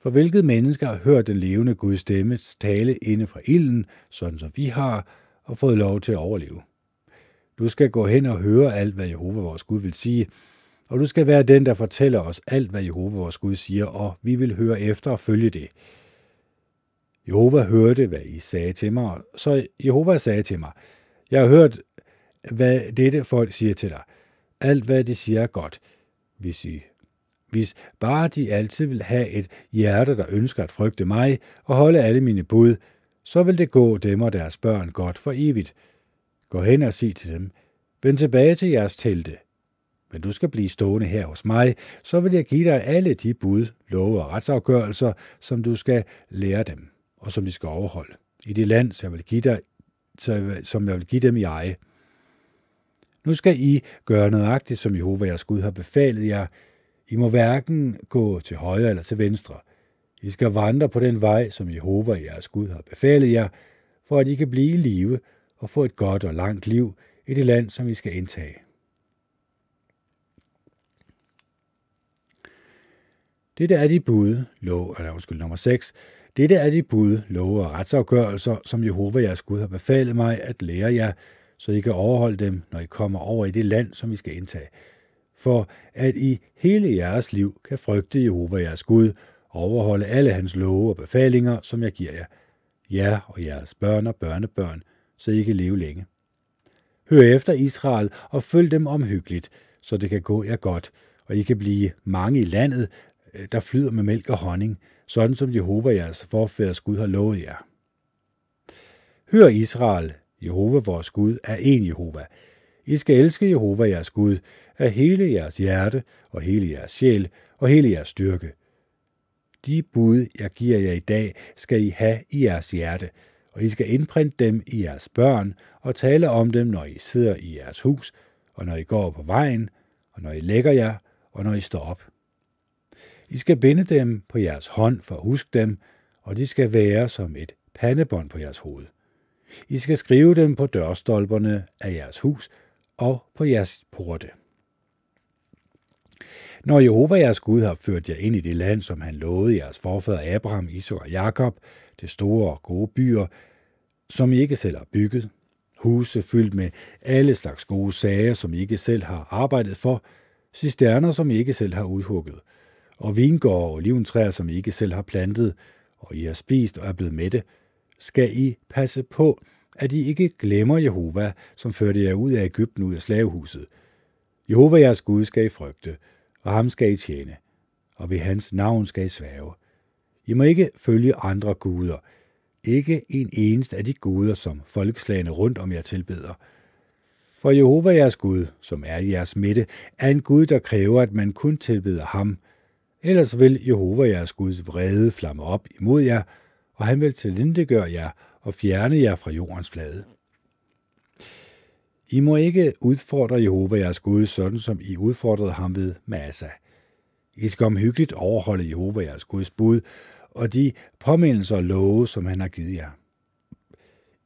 For hvilket menneske har hørt den levende Guds stemme tale inde fra ilden, sådan som vi har, og fået lov til at overleve? Du skal gå hen og høre alt, hvad Jehova vores Gud vil sige, og du skal være den, der fortæller os alt, hvad Jehova vores Gud siger, og vi vil høre efter og følge det. Jehova hørte, hvad I sagde til mig, så Jehova sagde til mig, jeg har hørt, hvad dette folk siger til dig. Alt, hvad de siger, er godt. Hvis, I, hvis bare de altid vil have et hjerte, der ønsker at frygte mig og holde alle mine bud, så vil det gå dem og deres børn godt for evigt. Gå hen og sig til dem, vend tilbage til jeres telte. Men du skal blive stående her hos mig, så vil jeg give dig alle de bud, love og retsafgørelser, som du skal lære dem, og som de skal overholde. I det land, som jeg vil give, dig, som jeg vil give dem i eje. Nu skal I gøre nøjagtigt, som Jehova jeres Gud har befalet jer. I må hverken gå til højre eller til venstre. I skal vandre på den vej, som Jehova jeres Gud har befalet jer, for at I kan blive i live og få et godt og langt liv i det land, som I skal indtage. Dette er de bud, lov, eller undskyld, nummer 6. Dette er de bud, love og retsafgørelser, som Jehova jeres Gud har befalet mig at lære jer, så I kan overholde dem, når I kommer over i det land, som I skal indtage. For at I hele jeres liv kan frygte Jehova jeres Gud, og overholde alle hans love og befalinger, som jeg giver jer, jer og jeres børn og børnebørn, så I kan leve længe. Hør efter Israel og følg dem omhyggeligt, så det kan gå jer godt, og I kan blive mange i landet, Øh, der flyder med mælk og honning, sådan som Jehova jeres forfædres Gud har lovet jer. Hør Israel, Jehova vores Gud er en Jehova. I skal elske Jehova jeres Gud af hele jeres hjerte og hele jeres sjæl og hele jeres styrke. De bud, jeg giver jer i dag, skal I have i jeres hjerte, og I skal indprinte dem i jeres børn og tale om dem, når I sidder i jeres hus, og når I går på vejen, og når I lægger jer, og når I står op. I skal binde dem på jeres hånd for at huske dem, og de skal være som et pandebånd på jeres hoved. I skal skrive dem på dørstolperne af jeres hus og på jeres porte. Når Jehova jeres Gud har ført jer ind i det land, som han lovede jeres forfædre Abraham, Isak og Jakob, det store og gode byer, som I ikke selv har bygget, huse fyldt med alle slags gode sager, som I ikke selv har arbejdet for, cisterner, som I ikke selv har udhugget, og vingårde og oliventræer, som I ikke selv har plantet, og I har spist og er blevet mætte, skal I passe på, at I ikke glemmer Jehova, som førte jer ud af Ægypten ud af slavehuset. Jehova jeres Gud skal I frygte, og ham skal I tjene, og ved hans navn skal I sværge. I må ikke følge andre guder, ikke en eneste af de guder, som folkeslagene rundt om jer tilbeder. For Jehova jeres Gud, som er i jeres midte, er en Gud, der kræver, at man kun tilbeder ham. Ellers vil Jehova jeres Guds vrede flamme op imod jer, og han vil tilindegøre jer og fjerne jer fra jordens flade. I må ikke udfordre Jehova jeres Gud, sådan som I udfordrede ham ved Massa. I skal omhyggeligt overholde Jehova jeres Guds bud, og de påmindelser og love, som han har givet jer.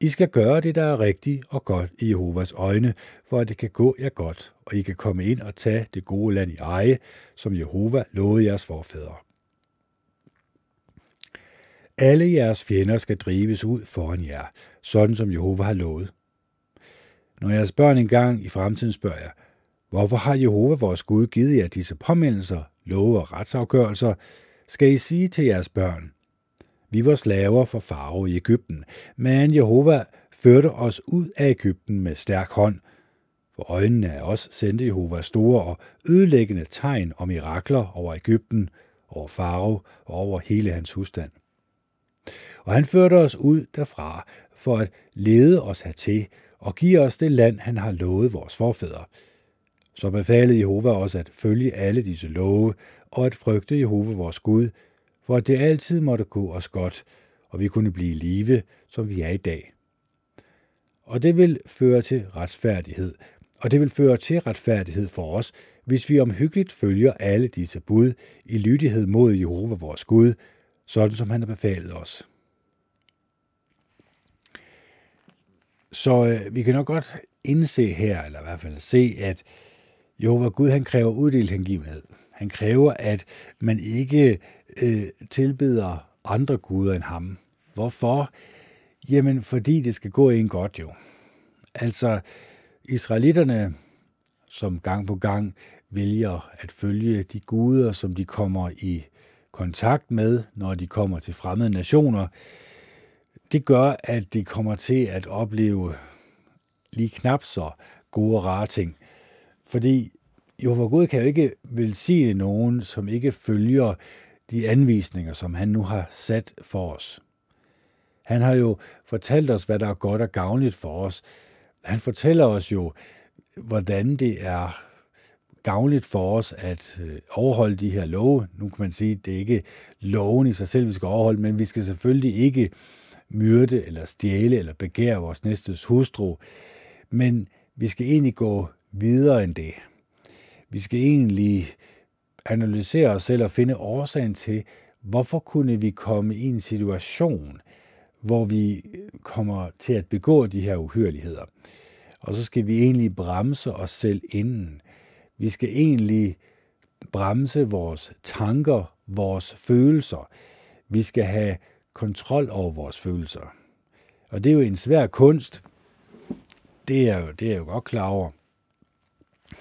I skal gøre det, der er rigtigt og godt i Jehovas øjne, for at det kan gå jer godt, og I kan komme ind og tage det gode land i eje, som Jehova lovede jeres forfædre. Alle jeres fjender skal drives ud foran jer, sådan som Jehova har lovet. Når jeres børn engang i fremtiden spørger jer, hvorfor har Jehova vores Gud givet jer disse påmindelser, love og retsafgørelser, skal I sige til jeres børn, vi var slaver for farve i Ægypten, men Jehova førte os ud af Ægypten med stærk hånd. For øjnene af os sendte Jehova store og ødelæggende tegn og mirakler over Ægypten, over farve og over hele hans husstand. Og han førte os ud derfra for at lede os hertil og give os det land, han har lovet vores forfædre. Så befalede Jehova os at følge alle disse love og at frygte Jehova vores Gud, for at det altid måtte gå os godt, og vi kunne blive live, som vi er i dag. Og det vil føre til retfærdighed, og det vil føre til retfærdighed for os, hvis vi omhyggeligt følger alle disse bud i lydighed mod Jehova vores Gud, sådan som han har befalet os. Så øh, vi kan nok godt indse her, eller i hvert fald se, at Jehova Gud han kræver uddelt hengivenhed. Han kræver, at man ikke øh, tilbeder andre guder end ham. Hvorfor? Jamen, fordi det skal gå en godt jo. Altså, israelitterne, som gang på gang vælger at følge de guder, som de kommer i kontakt med, når de kommer til fremmede nationer, det gør, at de kommer til at opleve lige knap så gode og rare ting. Fordi Jehova Gud kan jo ikke velsigne nogen, som ikke følger de anvisninger, som han nu har sat for os. Han har jo fortalt os, hvad der er godt og gavnligt for os. Han fortæller os jo, hvordan det er gavnligt for os at øh, overholde de her love. Nu kan man sige, at det er ikke loven i sig selv, vi skal overholde, men vi skal selvfølgelig ikke myrde eller stjæle eller begære vores næstes hustru. Men vi skal egentlig gå videre end det. Vi skal egentlig analysere os selv og finde årsagen til, hvorfor kunne vi komme i en situation, hvor vi kommer til at begå de her uhyreligheder. Og så skal vi egentlig bremse os selv inden. Vi skal egentlig bremse vores tanker, vores følelser. Vi skal have kontrol over vores følelser. Og det er jo en svær kunst. Det er jo, det er jo godt klar over.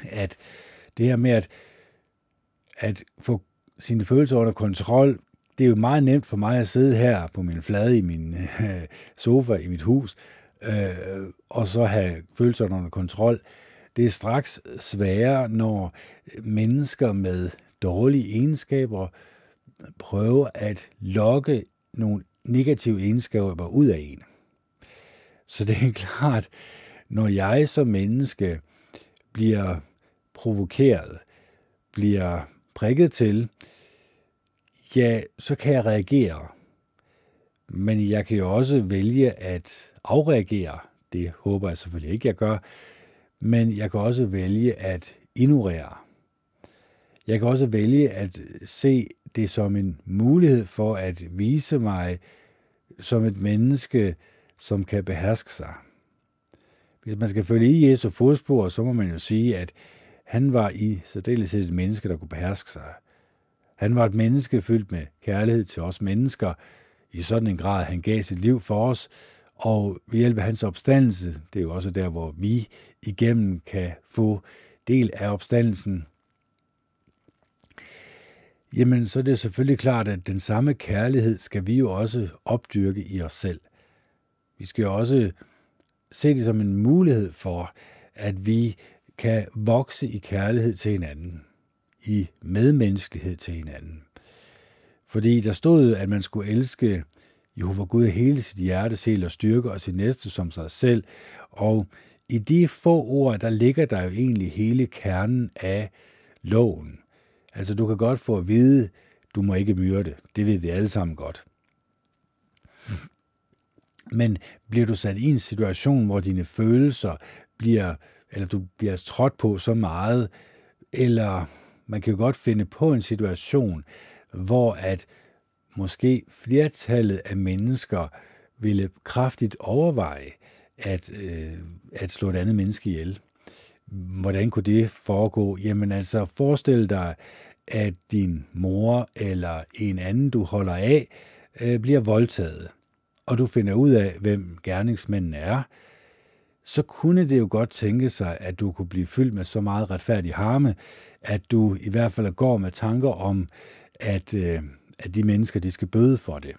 At det her med at, at få sine følelser under kontrol, det er jo meget nemt for mig at sidde her på min flade i min øh, sofa i mit hus, øh, og så have følelserne under kontrol. Det er straks sværere, når mennesker med dårlige egenskaber prøver at lokke nogle negative egenskaber ud af en. Så det er klart, når jeg som menneske bliver provokeret, bliver prikket til, ja, så kan jeg reagere. Men jeg kan jo også vælge at afreagere. Det håber jeg selvfølgelig ikke, jeg gør. Men jeg kan også vælge at ignorere. Jeg kan også vælge at se det som en mulighed for at vise mig som et menneske, som kan beherske sig. Hvis man skal følge i Jesu fodspor, så må man jo sige, at han var i særdeleshed et menneske, der kunne beherske sig. Han var et menneske fyldt med kærlighed til os mennesker, i sådan en grad, han gav sit liv for os, og ved hjælp af hans opstandelse, det er jo også der, hvor vi igennem kan få del af opstandelsen, jamen så er det selvfølgelig klart, at den samme kærlighed skal vi jo også opdyrke i os selv. Vi skal jo også se det som en mulighed for, at vi kan vokse i kærlighed til hinanden, i medmenneskelighed til hinanden. Fordi der stod, at man skulle elske Jehova Gud hele sit hjerte, sjæl og styrke, og sit næste som sig selv. Og i de få ord, der ligger der jo egentlig hele kernen af loven. Altså, du kan godt få at vide, du må ikke myrde. Det ved vi alle sammen godt. Men bliver du sat i en situation, hvor dine følelser bliver, eller du bliver trådt på så meget, eller man kan jo godt finde på en situation, hvor at måske flertallet af mennesker ville kraftigt overveje at, øh, at slå et andet menneske ihjel. Hvordan kunne det foregå? Jamen altså, forestil dig, at din mor eller en anden, du holder af, øh, bliver voldtaget, og du finder ud af, hvem gerningsmanden er, så kunne det jo godt tænke sig, at du kunne blive fyldt med så meget retfærdig harme, at du i hvert fald går med tanker om, at, øh, at de mennesker, de skal bøde for det.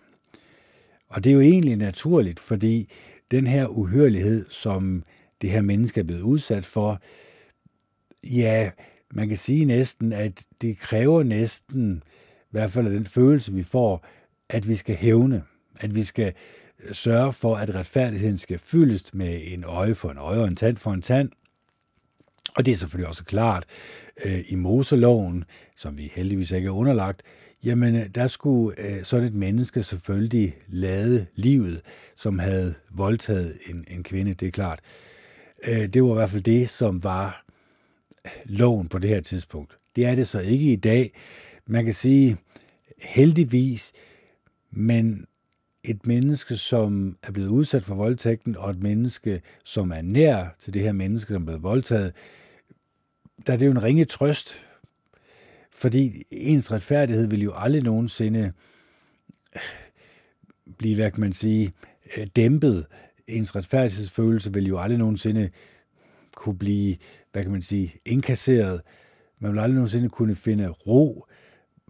Og det er jo egentlig naturligt, fordi den her uhørlighed, som det her menneske er blevet udsat for, ja, man kan sige næsten, at det kræver næsten, i hvert fald den følelse, vi får, at vi skal hævne, at vi skal sørge for, at retfærdigheden skal fyldes med en øje for en øje og en tand for en tand. Og det er selvfølgelig også klart øh, i Moseloven, som vi heldigvis ikke er underlagt, jamen øh, der skulle øh, sådan et menneske selvfølgelig lade livet, som havde voldtaget en, en kvinde, det er klart. Øh, det var i hvert fald det, som var loven på det her tidspunkt. Det er det så ikke i dag. Man kan sige, heldigvis, men et menneske, som er blevet udsat for voldtægten, og et menneske, som er nær til det her menneske, som er blevet voldtaget, der er det jo en ringe trøst, fordi ens retfærdighed vil jo aldrig nogensinde blive, hvad kan man sige, øh, dæmpet. Ens retfærdighedsfølelse vil jo aldrig nogensinde kunne blive, hvad kan man sige, inkasseret. Man vil aldrig nogensinde kunne finde ro.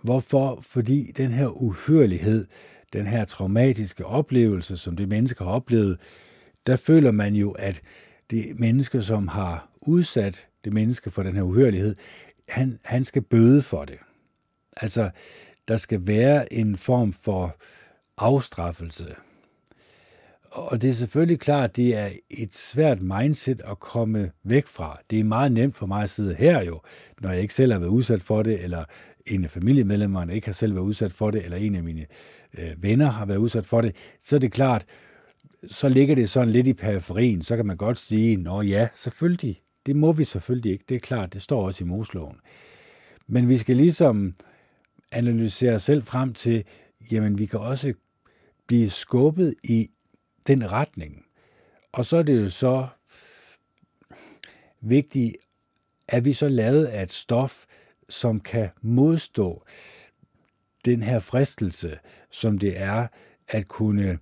Hvorfor? Fordi den her uhørlighed, den her traumatiske oplevelse, som det menneske har oplevet, der føler man jo, at det menneske, som har udsat det menneske for den her uhørlighed, han, han skal bøde for det. Altså, der skal være en form for afstraffelse. Og det er selvfølgelig klart, at det er et svært mindset at komme væk fra. Det er meget nemt for mig at sidde her jo, når jeg ikke selv har været udsat for det, eller en af familiemedlemmerne ikke har selv været udsat for det, eller en af mine øh, venner har været udsat for det, så er det klart, så ligger det sådan lidt i periferien, så kan man godt sige, nå ja, selvfølgelig, det må vi selvfølgelig ikke, det er klart, det står også i Mosloven. Men vi skal ligesom analysere os selv frem til, jamen vi kan også blive skubbet i den retning. Og så er det jo så vigtigt, at vi så lavet af et stof, som kan modstå den her fristelse, som det er at kunne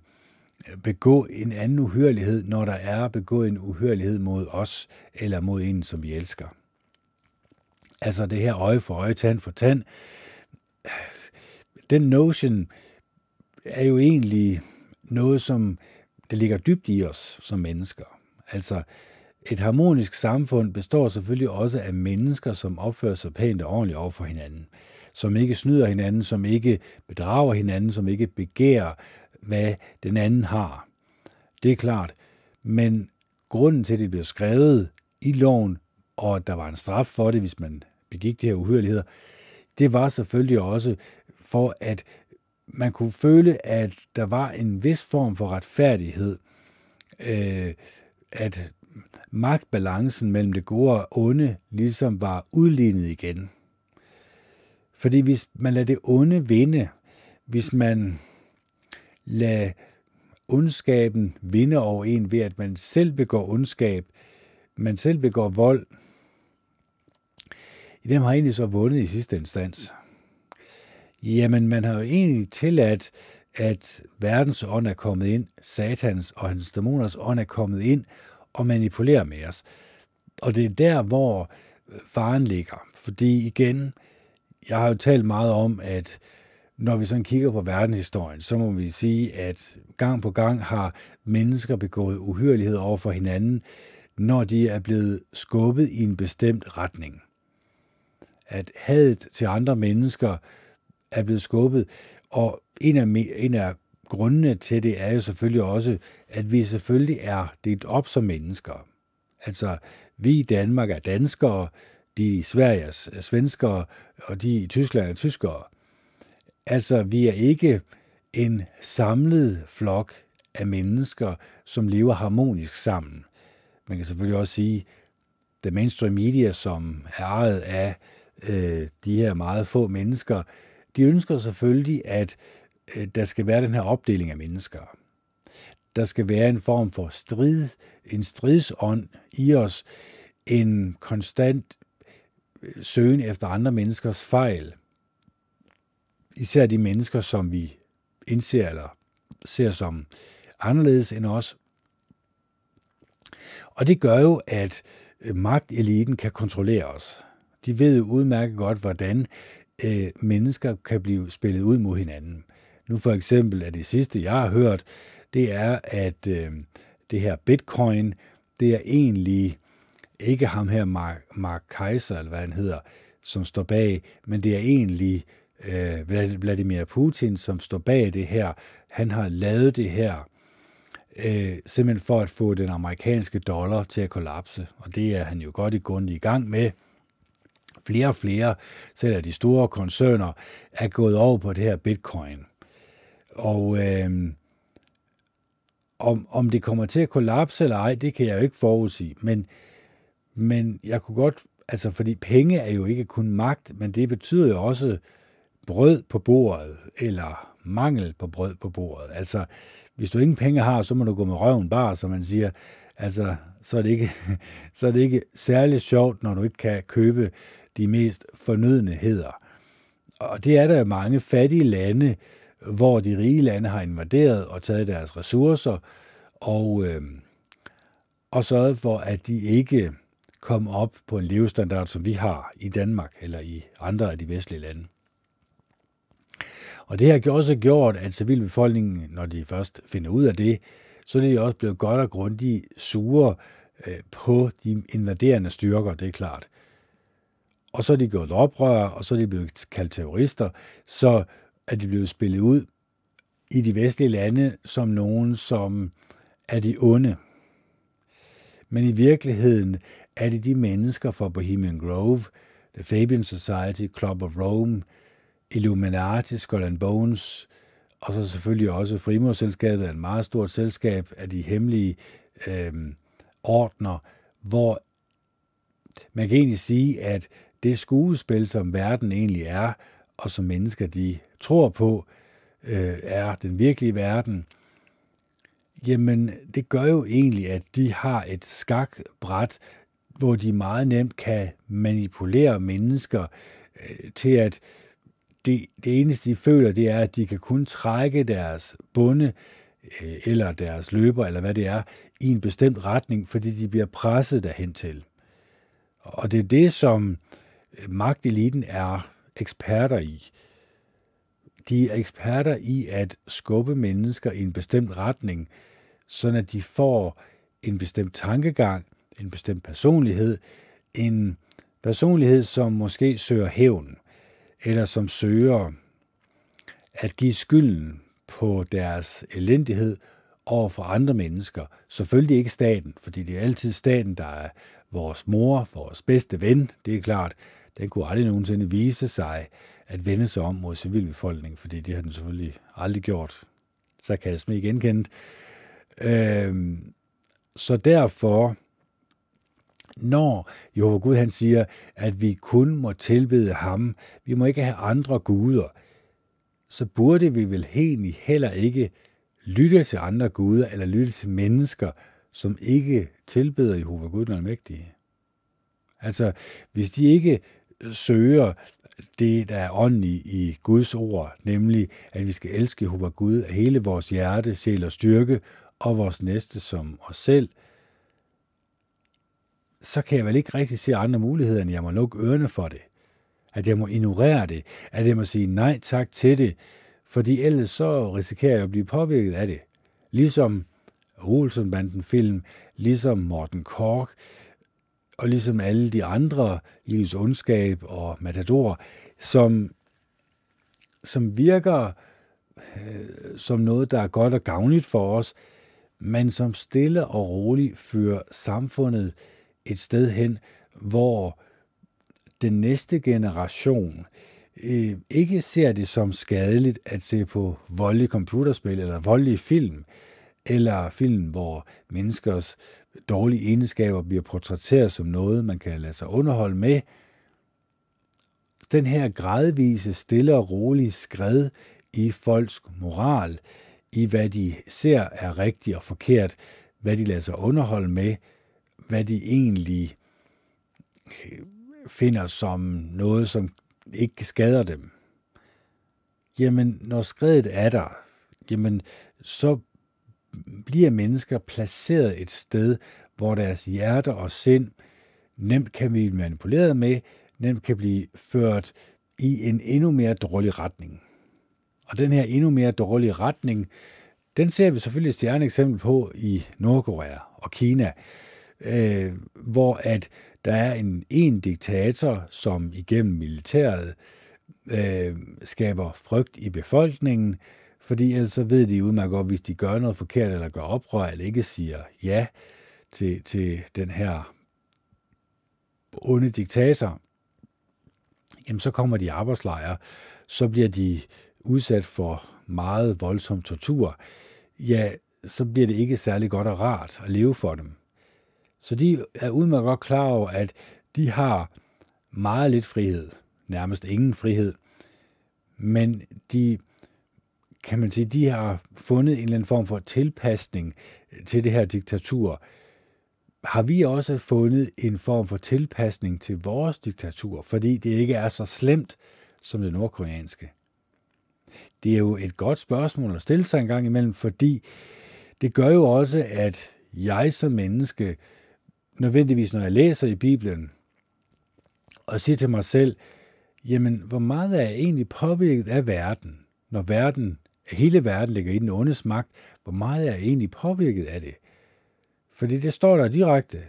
øh, begå en anden uhørlighed, når der er begået en uhørlighed mod os, eller mod en, som vi elsker. Altså det her øje for øje, tand for tand. Den notion er jo egentlig noget, som det ligger dybt i os som mennesker. Altså, et harmonisk samfund består selvfølgelig også af mennesker, som opfører sig pænt og ordentligt over for hinanden. Som ikke snyder hinanden, som ikke bedrager hinanden, som ikke begærer, hvad den anden har. Det er klart. Men grunden til, at det blev skrevet i loven, og at der var en straf for det, hvis man begik de her uhyrligheder, det var selvfølgelig også for, at man kunne føle, at der var en vis form for retfærdighed, øh, at magtbalancen mellem det gode og onde ligesom var udlignet igen. Fordi hvis man lader det onde vinde, hvis man lader ondskaben vinde over en ved, at man selv begår ondskab, man selv begår vold, hvem har egentlig så vundet i sidste instans? Jamen, man har jo egentlig tilladt, at verdens ånd er kommet ind, satans og hans dæmoners ånd er kommet ind og manipulerer med os. Og det er der, hvor faren ligger. Fordi igen, jeg har jo talt meget om, at når vi sådan kigger på verdenshistorien, så må vi sige, at gang på gang har mennesker begået uhyrelighed over for hinanden, når de er blevet skubbet i en bestemt retning. At hadet til andre mennesker er blevet skubbet. Og en af, en af grundene til det er jo selvfølgelig også, at vi selvfølgelig er delt op som mennesker. Altså, vi i Danmark er danskere, de i Sverige er svenskere, og de i Tyskland er tyskere. Altså, vi er ikke en samlet flok af mennesker, som lever harmonisk sammen. Man kan selvfølgelig også sige, at mainstream media, som er ejet af øh, de her meget få mennesker, de ønsker selvfølgelig, at øh, der skal være den her opdeling af mennesker. Der skal være en form for strid, en stridsånd i os, en konstant søgen efter andre menneskers fejl. Især de mennesker, som vi indser eller ser som anderledes end os. Og det gør jo, at øh, magteliten kan kontrollere os. De ved jo udmærket godt, hvordan øh, mennesker kan blive spillet ud mod hinanden. Nu for eksempel er det sidste, jeg har hørt, det er, at øh, det her bitcoin, det er egentlig ikke ham her, Mark, Mark Kaiser, eller hvad han hedder, som står bag, men det er egentlig øh, Vladimir Putin, som står bag det her. Han har lavet det her øh, simpelthen for at få den amerikanske dollar til at kollapse, og det er han jo godt i grund i gang med flere og flere, selv af de store koncerner, er gået over på det her bitcoin. Og øh, om, om det kommer til at kollapse eller ej, det kan jeg jo ikke forudsige. Men, men jeg kunne godt, altså fordi penge er jo ikke kun magt, men det betyder jo også brød på bordet, eller mangel på brød på bordet. Altså, hvis du ingen penge har, så må du gå med røven bare, som man siger. Altså, så er det ikke, så er det ikke særlig sjovt, når du ikke kan købe de mest fornødenheder. Og det er der mange fattige lande, hvor de rige lande har invaderet og taget deres ressourcer og, øh, og sørget for, at de ikke kom op på en levestandard, som vi har i Danmark eller i andre af de vestlige lande. Og det har også gjort, at civilbefolkningen, når de først finder ud af det, så er de også blevet godt og grundigt sure øh, på de invaderende styrker, det er klart. Og så er de gået oprør, og så er de blevet kaldt terrorister, så er de blevet spillet ud i de vestlige lande som nogen, som er de onde. Men i virkeligheden er det de mennesker fra Bohemian Grove, The Fabian Society, Club of Rome, Illuminati, Skull and Bones, og så selvfølgelig også Frimurselskabet er et meget stort selskab af de hemmelige øh, ordner, hvor man kan egentlig sige, at det skuespil, som verden egentlig er, og som mennesker de tror på, øh, er den virkelige verden, jamen det gør jo egentlig, at de har et skakbræt, hvor de meget nemt kan manipulere mennesker øh, til at det, det eneste, de føler, det er, at de kan kun trække deres bunde øh, eller deres løber, eller hvad det er, i en bestemt retning, fordi de bliver presset derhen til. Og det er det, som øh, magteliten er eksperter i. De er eksperter i at skubbe mennesker i en bestemt retning, så at de får en bestemt tankegang, en bestemt personlighed, en personlighed, som måske søger hævn, eller som søger at give skylden på deres elendighed over for andre mennesker. Selvfølgelig ikke staten, fordi det er altid staten, der er vores mor, vores bedste ven, det er klart. Den kunne aldrig nogensinde vise sig at vende sig om mod civilbefolkningen, fordi det har den selvfølgelig aldrig gjort. Så kan jeg ikke genkendt. Øhm, så derfor når Jehova Gud han siger, at vi kun må tilbede ham, vi må ikke have andre guder, så burde vi vel egentlig heller ikke lytte til andre guder eller lytte til mennesker, som ikke tilbeder Jehova Gud den almægtige. Altså, hvis de ikke søger det, der er ånden i, i Guds ord, nemlig at vi skal elske Jehova Gud af hele vores hjerte, sjæl og styrke, og vores næste som os selv – så kan jeg vel ikke rigtig se andre muligheder, end jeg må lukke ørerne for det. At jeg må ignorere det. At jeg må sige nej tak til det. Fordi ellers så risikerer jeg at blive påvirket af det. Ligesom Olsenbanden film, ligesom Morten Kork, og ligesom alle de andre, Livets Ondskab og Matador, som, som virker øh, som noget, der er godt og gavnligt for os, men som stille og roligt fører samfundet et sted hen, hvor den næste generation øh, ikke ser det som skadeligt at se på voldelige computerspil eller voldelige film, eller film, hvor menneskers dårlige egenskaber bliver portrætteret som noget, man kan lade sig underholde med. Den her gradvise, stille og rolige skred i folks moral, i hvad de ser er rigtigt og forkert, hvad de lader sig underholde med, hvad de egentlig øh, finder som noget, som ikke skader dem. Jamen, når skredet er der, jamen, så bliver mennesker placeret et sted, hvor deres hjerte og sind nemt kan blive manipuleret med, nemt kan blive ført i en endnu mere dårlig retning. Og den her endnu mere dårlige retning, den ser vi selvfølgelig et stjerne eksempel på i Nordkorea og Kina, øh, hvor at der er en, en diktator, som igennem militæret øh, skaber frygt i befolkningen, fordi ellers så ved de udmærket godt, hvis de gør noget forkert eller gør oprør, eller ikke siger ja til, til den her onde diktator, jamen så kommer de i arbejdslejre, så bliver de udsat for meget voldsom tortur, ja, så bliver det ikke særlig godt og rart at leve for dem. Så de er udmærket godt klar over, at de har meget lidt frihed, nærmest ingen frihed, men de, kan man sige, de har fundet en eller anden form for tilpasning til det her diktatur. Har vi også fundet en form for tilpasning til vores diktatur, fordi det ikke er så slemt som det nordkoreanske? Det er jo et godt spørgsmål at stille sig en gang imellem, fordi det gør jo også, at jeg som menneske, nødvendigvis når jeg læser i Bibelen, og siger til mig selv, jamen, hvor meget er jeg egentlig påvirket af verden, når verden, hele verden ligger i den ondes magt, hvor meget er jeg egentlig påvirket af det? Fordi det står der direkte,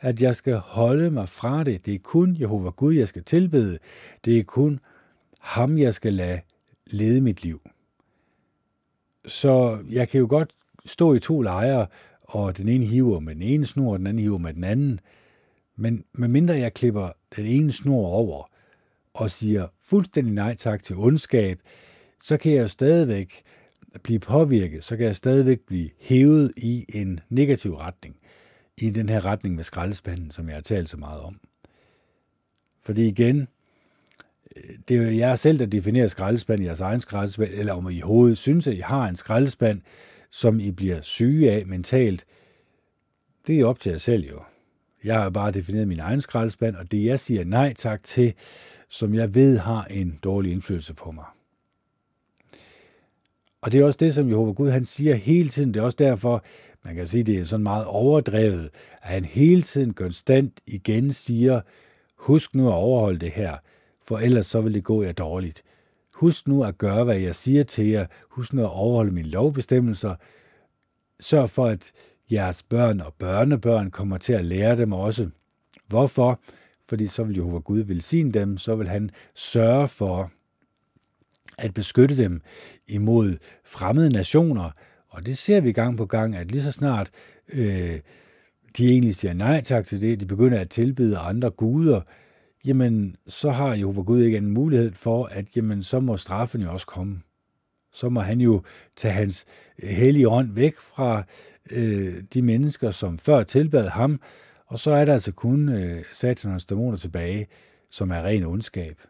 at jeg skal holde mig fra det. Det er kun Jehova Gud, jeg skal tilbede. Det er kun ham, jeg skal lade lede mit liv. Så jeg kan jo godt stå i to lejre, og den ene hiver med den ene snor, og den anden hiver med den anden. Men medmindre jeg klipper den ene snor over og siger fuldstændig nej tak til ondskab, så kan jeg stadigvæk blive påvirket, så kan jeg stadigvæk blive hævet i en negativ retning, i den her retning med skraldespanden, som jeg har talt så meget om. Fordi igen, øh, det er jo jer selv, der definerer skraldespand i jeres egen skraldespand, eller om I i hovedet synes, at I har en skraldespand, som I bliver syge af mentalt. Det er op til jer selv jo. Jeg har bare defineret min egen skraldespand, og det jeg siger nej tak til, som jeg ved har en dårlig indflydelse på mig. Og det er også det, som Jehova Gud han siger hele tiden. Det er også derfor, man kan sige, det er sådan meget overdrevet, at han hele tiden konstant igen siger, husk nu at overholde det her for ellers så vil det gå jer dårligt. Husk nu at gøre, hvad jeg siger til jer. Husk nu at overholde mine lovbestemmelser. Sørg for, at jeres børn og børnebørn kommer til at lære dem også. Hvorfor? Fordi så vil Jehova Gud velsigne dem, så vil han sørge for at beskytte dem imod fremmede nationer. Og det ser vi gang på gang, at lige så snart øh, de egentlig siger nej tak til det, de begynder at tilbyde andre guder, jamen så har Jehova Gud ikke en mulighed for, at jamen, så må straffen jo også komme. Så må han jo tage hans øh, hellige ånd væk fra øh, de mennesker, som før tilbad ham, og så er der altså kun øh, satanens dæmoner tilbage, som er ren ondskab.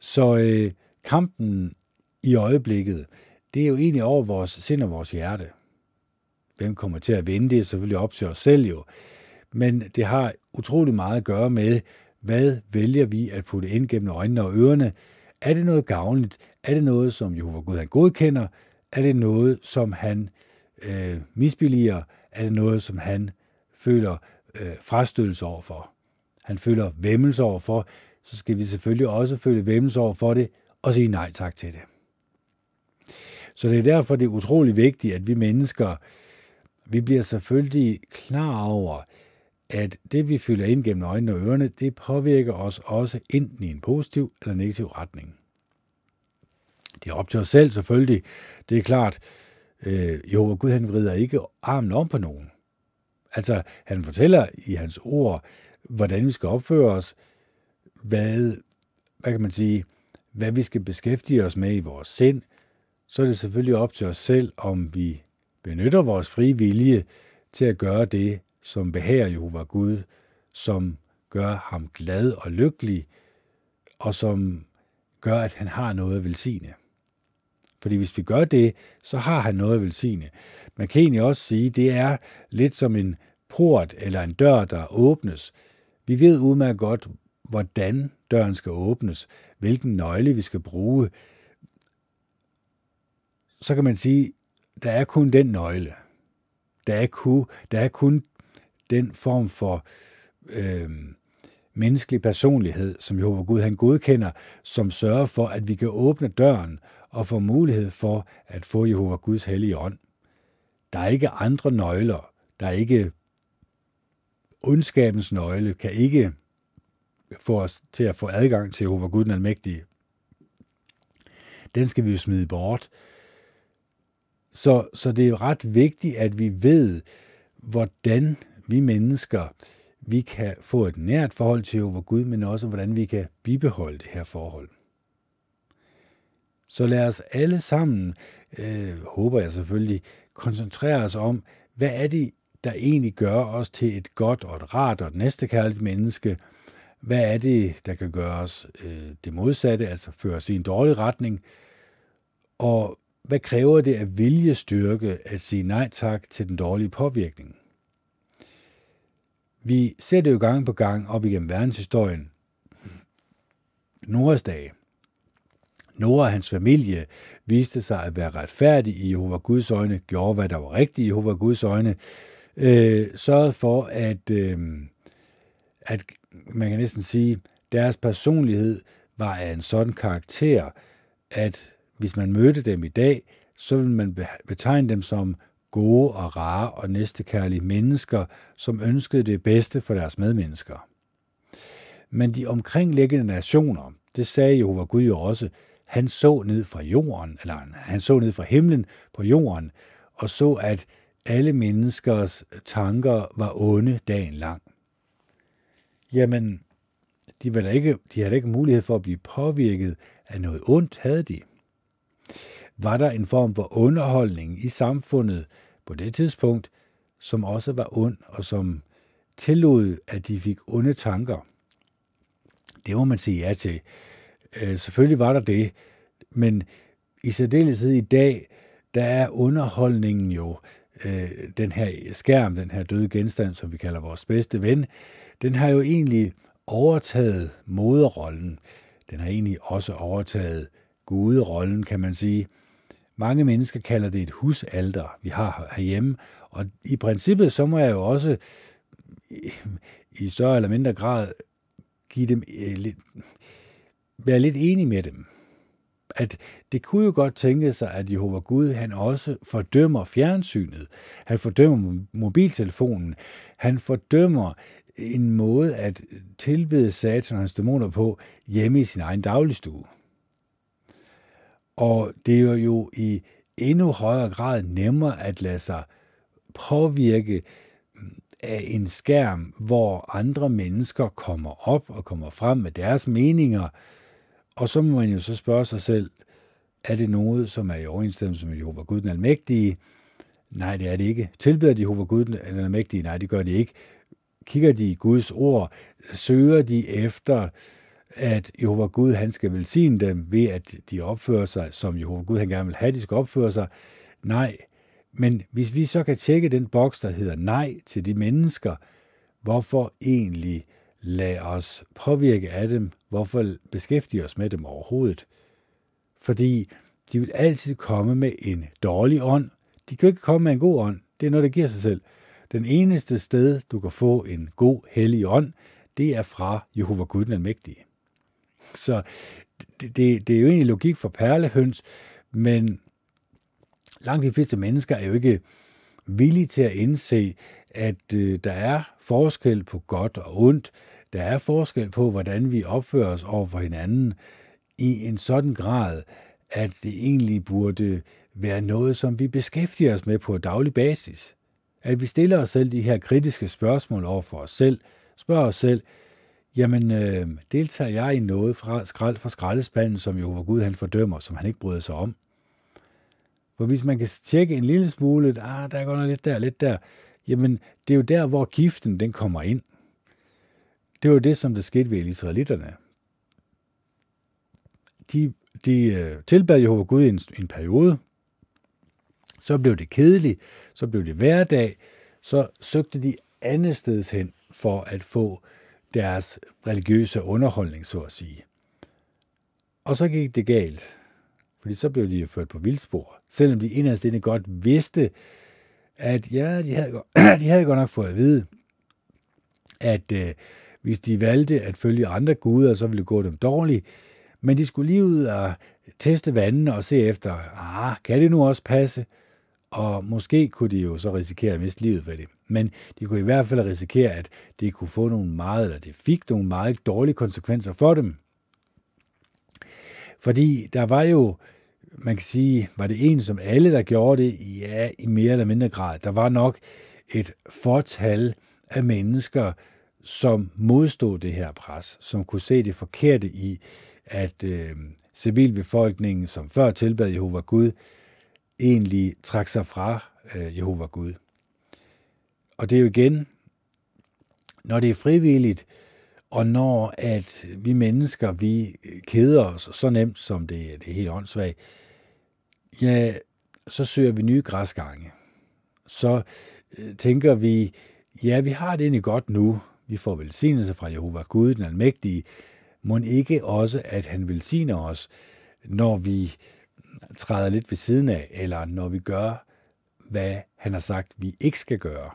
Så øh, kampen i øjeblikket, det er jo egentlig over vores sind og vores hjerte. Hvem kommer til at vinde, det er selvfølgelig op til os selv jo men det har utrolig meget at gøre med, hvad vælger vi at putte ind gennem øjnene og ørerne. Er det noget gavnligt? Er det noget, som Jehova Gud han godkender? Er det noget, som han øh, misbilliger? Er det noget, som han føler øh, frastødelse overfor? Han føler væmmelse overfor, så skal vi selvfølgelig også føle væmmelse over for det og sige nej tak til det. Så det er derfor, det er utrolig vigtigt, at vi mennesker, vi bliver selvfølgelig klar over, at det, vi fylder ind gennem øjnene og ørerne, det påvirker os også enten i en positiv eller negativ retning. Det er op til os selv selvfølgelig. Det er klart, øh, jo, Gud han vrider ikke armen om på nogen. Altså, han fortæller i hans ord, hvordan vi skal opføre os, hvad, hvad kan man sige, hvad vi skal beskæftige os med i vores sind, så er det selvfølgelig op til os selv, om vi benytter vores frie vilje til at gøre det, som behager Jehova Gud, som gør ham glad og lykkelig, og som gør, at han har noget at velsigne. Fordi hvis vi gør det, så har han noget at velsigne. Man kan egentlig også sige, at det er lidt som en port eller en dør, der åbnes. Vi ved udmærket godt, hvordan døren skal åbnes, hvilken nøgle vi skal bruge. Så kan man sige, der er kun den nøgle. Der er kun, der er kun den form for øh, menneskelig personlighed, som Jehova Gud han godkender, som sørger for, at vi kan åbne døren og få mulighed for at få Jehova Guds hellige ånd. Der er ikke andre nøgler. Der er ikke ondskabens nøgle, kan ikke få os til at få adgang til Jehova Gud den Almægtige. Den skal vi jo smide bort. Så, så det er ret vigtigt, at vi ved, hvordan vi mennesker, vi kan få et nært forhold til over Gud, men også hvordan vi kan bibeholde det her forhold. Så lad os alle sammen, øh, håber jeg selvfølgelig, koncentrere os om, hvad er det, der egentlig gør os til et godt og et rart og et næstekærligt menneske? Hvad er det, der kan gøre os øh, det modsatte, altså føre os i en dårlig retning? Og hvad kræver det af viljestyrke at sige nej tak til den dårlige påvirkning? Vi ser det jo gang på gang op igennem verdenshistorien. Noras dage. Nora og hans familie viste sig at være retfærdige i Jehova Guds øjne, gjorde hvad der var rigtigt i Jehova Guds øjne, øh, sørgede for, at, øh, at man kan næsten sige, deres personlighed var af en sådan karakter, at hvis man mødte dem i dag, så ville man betegne dem som gode og rare og næstekærlige mennesker, som ønskede det bedste for deres medmennesker. Men de omkringliggende nationer, det sagde Jehova Gud jo også, han så ned fra jorden, eller han så ned fra himlen på jorden, og så, at alle menneskers tanker var onde dagen lang. Jamen, de, var ikke, de havde ikke mulighed for at blive påvirket af noget ondt, havde de. Var der en form for underholdning i samfundet på det tidspunkt, som også var ond, og som tillod, at de fik onde tanker? Det må man sige ja til. Øh, selvfølgelig var der det, men i særdeleshed i dag, der er underholdningen jo øh, den her skærm, den her døde genstand, som vi kalder vores bedste ven, den har jo egentlig overtaget moderrollen. Den har egentlig også overtaget guderollen, kan man sige. Mange mennesker kalder det et husalter, vi har herhjemme, og i princippet så må jeg jo også i større eller mindre grad give dem øh, lidt, være lidt enig med dem at det kunne jo godt tænke sig, at Jehova Gud, han også fordømmer fjernsynet. Han fordømmer mobiltelefonen. Han fordømmer en måde at tilbede satan og hans dæmoner på hjemme i sin egen dagligstue. Og det er jo i endnu højere grad nemmere at lade sig påvirke mm, af en skærm, hvor andre mennesker kommer op og kommer frem med deres meninger, og så må man jo så spørge sig selv, er det noget, som er i overensstemmelse med Jehova Gud den Almægtige? Nej, det er det ikke. Tilbeder de Jehova Gud den Almægtige? Nej, det gør de ikke. Kigger de i Guds ord? Søger de efter, at Jehova Gud han skal velsigne dem ved, at de opfører sig, som Jehova Gud han gerne vil have, de skal opføre sig? Nej. Men hvis vi så kan tjekke den boks, der hedder nej til de mennesker, hvorfor egentlig lade os påvirke af dem, hvorfor beskæftige os med dem overhovedet? Fordi de vil altid komme med en dårlig ånd. De kan ikke komme med en god ånd. Det er noget, der giver sig selv. Den eneste sted, du kan få en god, hellig ånd, det er fra Jehova Gud den Almægtige. Så det, det, det er jo egentlig logik for perlehøns, men langt de fleste mennesker er jo ikke villige til at indse, at øh, der er forskel på godt og ondt. Der er forskel på, hvordan vi opfører os over for hinanden i en sådan grad, at det egentlig burde være noget, som vi beskæftiger os med på daglig basis. At vi stiller os selv de her kritiske spørgsmål over for os selv, spørger os selv, jamen øh, deltager jeg i noget fra, skrald, fra skraldespanden, som Jehova Gud han fordømmer, som han ikke bryder sig om? For hvis man kan tjekke en lille smule, ah, der går noget lidt der, lidt der, jamen det er jo der, hvor giften den kommer ind. Det var det, som der skete ved israelitterne. De, de øh, tilbad Jehova Gud i en, en periode, så blev det kedeligt, så blev det hverdag, så søgte de andet sted hen for at få deres religiøse underholdning, så at sige. Og så gik det galt, fordi så blev de ført på vildspor, selvom de inderst inde godt vidste, at ja, de havde, de havde godt nok fået at vide, at øh, hvis de valgte at følge andre guder, så ville det gå dem dårligt. Men de skulle lige ud og teste vandene og se efter, ah, kan det nu også passe? Og måske kunne de jo så risikere at miste livet ved det. Men de kunne i hvert fald risikere, at det kunne få nogle meget, eller det fik nogle meget dårlige konsekvenser for dem. Fordi der var jo, man kan sige, var det en som alle, der gjorde det? Ja, i mere eller mindre grad. Der var nok et fortal af mennesker, som modstod det her pres, som kunne se det forkerte i, at øh, civilbefolkningen, som før tilbad Jehova Gud, egentlig trak sig fra øh, Jehova Gud. Og det er jo igen, når det er frivilligt, og når at vi mennesker, vi keder os så nemt, som det, det er helt åndssvagt, ja, så søger vi nye græsgange. Så øh, tænker vi, ja, vi har det egentlig godt nu. Vi får velsignelse fra Jehova Gud, den almægtige. Må ikke også, at han velsigner os, når vi træder lidt ved siden af, eller når vi gør, hvad han har sagt, vi ikke skal gøre.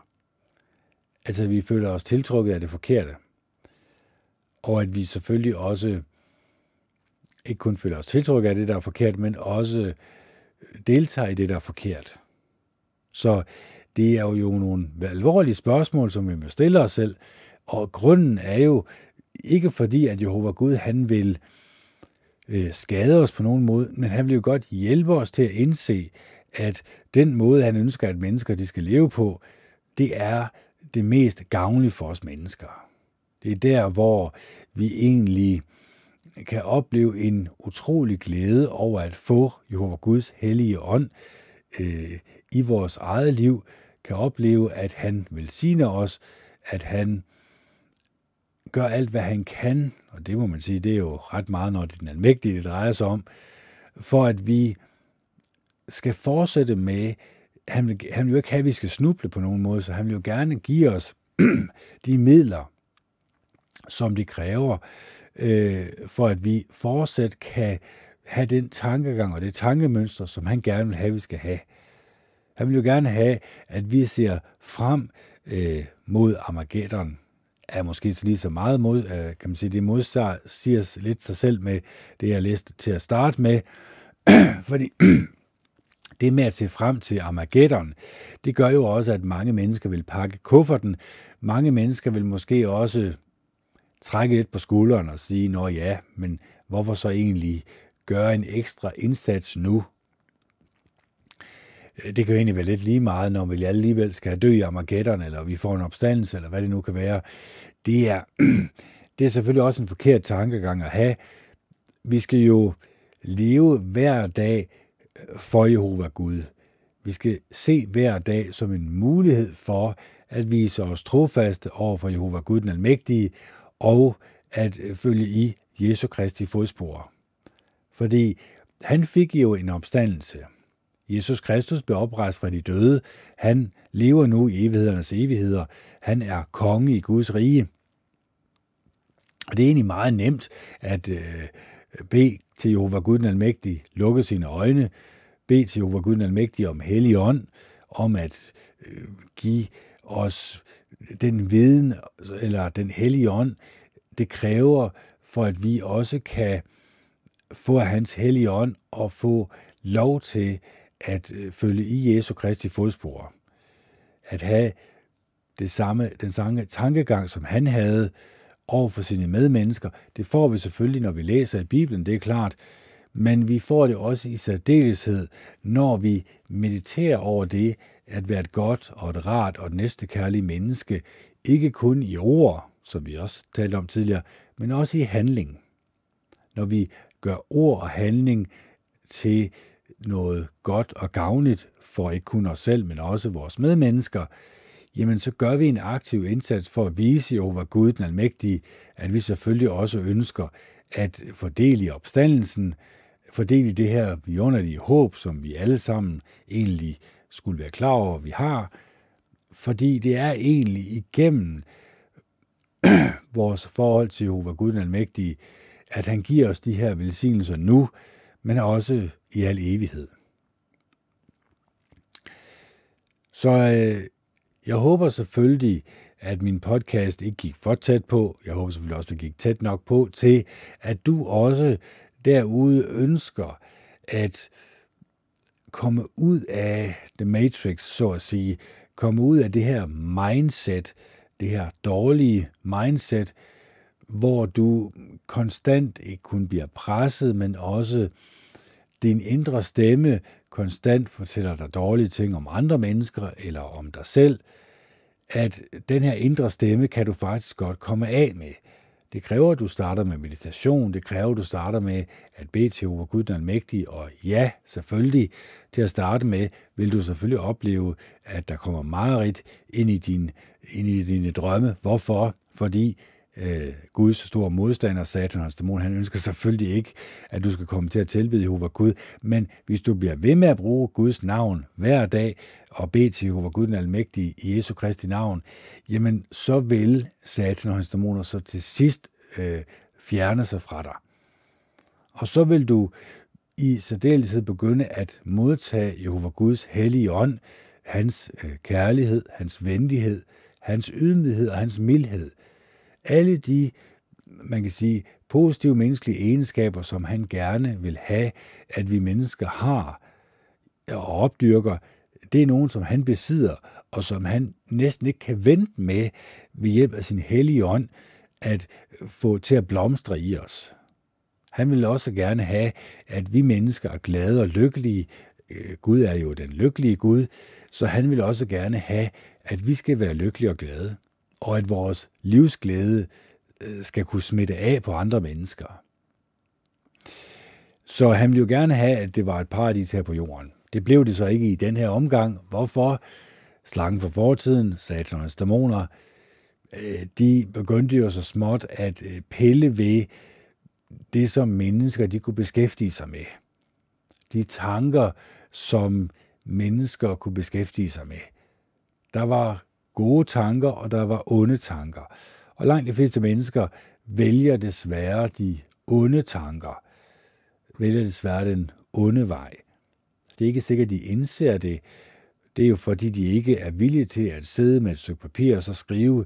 Altså, vi føler os tiltrukket af det forkerte. Og at vi selvfølgelig også ikke kun føler os tiltrukket af det, der er forkert, men også deltager i det, der er forkert. Så det er jo nogle alvorlige spørgsmål, som vi må stille os selv, og grunden er jo ikke fordi, at Jehova Gud, han vil øh, Øh, skade os på nogen måde, men han vil jo godt hjælpe os til at indse, at den måde, han ønsker, at mennesker de skal leve på, det er det mest gavnlige for os mennesker. Det er der, hvor vi egentlig kan opleve en utrolig glæde over at få Jehova Guds hellige ånd øh, i vores eget liv, kan opleve, at han velsigner os, at han gør alt, hvad han kan, og det må man sige, det er jo ret meget, når det er den almægtige, det drejer sig om, for at vi skal fortsætte med, han vil, han vil jo ikke have, at vi skal snuble på nogen måde, så han vil jo gerne give os de midler, som de kræver, øh, for at vi fortsat kan have den tankegang og det tankemønster, som han gerne vil have, at vi skal have. Han vil jo gerne have, at vi ser frem øh, mod Armageddon. Er måske lige så meget mod, øh, kan man sige, det modsiger lidt sig selv med det, jeg læste til at starte med. Fordi det med at se frem til Armageddon, det gør jo også, at mange mennesker vil pakke kufferten. Mange mennesker vil måske også trække lidt på skulderen og sige, nå ja, men hvorfor så egentlig gøre en ekstra indsats nu? Øh, det kan jo egentlig være lidt lige meget, når vi alligevel skal dø i Armageddon, eller vi får en opstandelse, eller hvad det nu kan være. Det er, det er selvfølgelig også en forkert tankegang at have. Vi skal jo leve hver dag øh, for Jehova Gud. Vi skal se hver dag som en mulighed for at vise os trofaste over for Jehova Gud den Almægtige, og at øh, følge i Jesu Kristi fodspor. Fordi han fik jo en opstandelse. Jesus Kristus blev oprejst fra de døde. Han lever nu i evighedernes evigheder. Han er konge i Guds rige. Og det er egentlig meget nemt at øh, bede til Jehova Gud den Almægtige, lukke sine øjne, bede til Jehova Gud den Almægtige om hellig ånd, om at øh, give os den viden, eller den hellige ånd, det kræver, for at vi også kan få hans hellige ånd og få lov til at øh, følge i Jesu Kristi fodspor. At have det samme, den samme tankegang, som han havde over for sine medmennesker, det får vi selvfølgelig, når vi læser i Bibelen, det er klart, men vi får det også i særdeleshed, når vi mediterer over det, at være et godt og et rart og et næstekærligt menneske, ikke kun i ord, som vi også talte om tidligere, men også i handling. Når vi gør ord og handling til noget godt og gavnligt for ikke kun os selv, men også vores medmennesker, jamen så gør vi en aktiv indsats for at vise over Gud den Almægtige, at vi selvfølgelig også ønsker at fordele i opstandelsen, fordele det her vidunderlige håb, som vi alle sammen egentlig skulle være klar over, at vi har, fordi det er egentlig igennem vores forhold til Jehova Gud den Almægtige, at han giver os de her velsignelser nu, men også i al evighed. Så øh, jeg håber selvfølgelig, at min podcast ikke gik for tæt på. Jeg håber selvfølgelig også, at det gik tæt nok på til, at du også derude ønsker at komme ud af The Matrix, så at sige, komme ud af det her mindset, det her dårlige mindset, hvor du konstant ikke kun bliver presset, men også din indre stemme konstant fortæller dig dårlige ting om andre mennesker eller om dig selv, at den her indre stemme kan du faktisk godt komme af med. Det kræver, at du starter med meditation. Det kræver, at du starter med at bede til over Gud den mægtige. Og ja, selvfølgelig, til at starte med, vil du selvfølgelig opleve, at der kommer meget rigt ind i, din, ind i dine drømme. Hvorfor? Fordi øh, Guds store modstander, Satan, hans dæmon, han ønsker selvfølgelig ikke, at du skal komme til at tilbede Jehova Gud, men hvis du bliver ved med at bruge Guds navn hver dag og bede til Jehova Gud den almægtige i Jesu Kristi navn, jamen så vil Satan og hans dæmoner så til sidst øh, fjerne sig fra dig. Og så vil du i særdeleshed begynde at modtage Jehova Guds hellige ånd, hans øh, kærlighed, hans venlighed, hans ydmyghed og hans mildhed – alle de, man kan sige, positive menneskelige egenskaber, som han gerne vil have, at vi mennesker har og opdyrker, det er nogen, som han besidder, og som han næsten ikke kan vente med ved hjælp af sin hellige ånd at få til at blomstre i os. Han vil også gerne have, at vi mennesker er glade og lykkelige. Øh, Gud er jo den lykkelige Gud, så han vil også gerne have, at vi skal være lykkelige og glade og at vores livsglæde øh, skal kunne smitte af på andre mennesker. Så han ville jo gerne have, at det var et paradis her på jorden. Det blev det så ikke i den her omgang. Hvorfor? Slangen for fortiden, satanens dæmoner, øh, de begyndte jo så småt at øh, pille ved det, som mennesker de kunne beskæftige sig med. De tanker, som mennesker kunne beskæftige sig med. Der var gode tanker, og der var onde tanker. Og langt de fleste mennesker vælger desværre de onde tanker, vælger desværre den onde vej. Det er ikke sikkert, at de indser det. Det er jo fordi, de ikke er villige til at sidde med et stykke papir og så skrive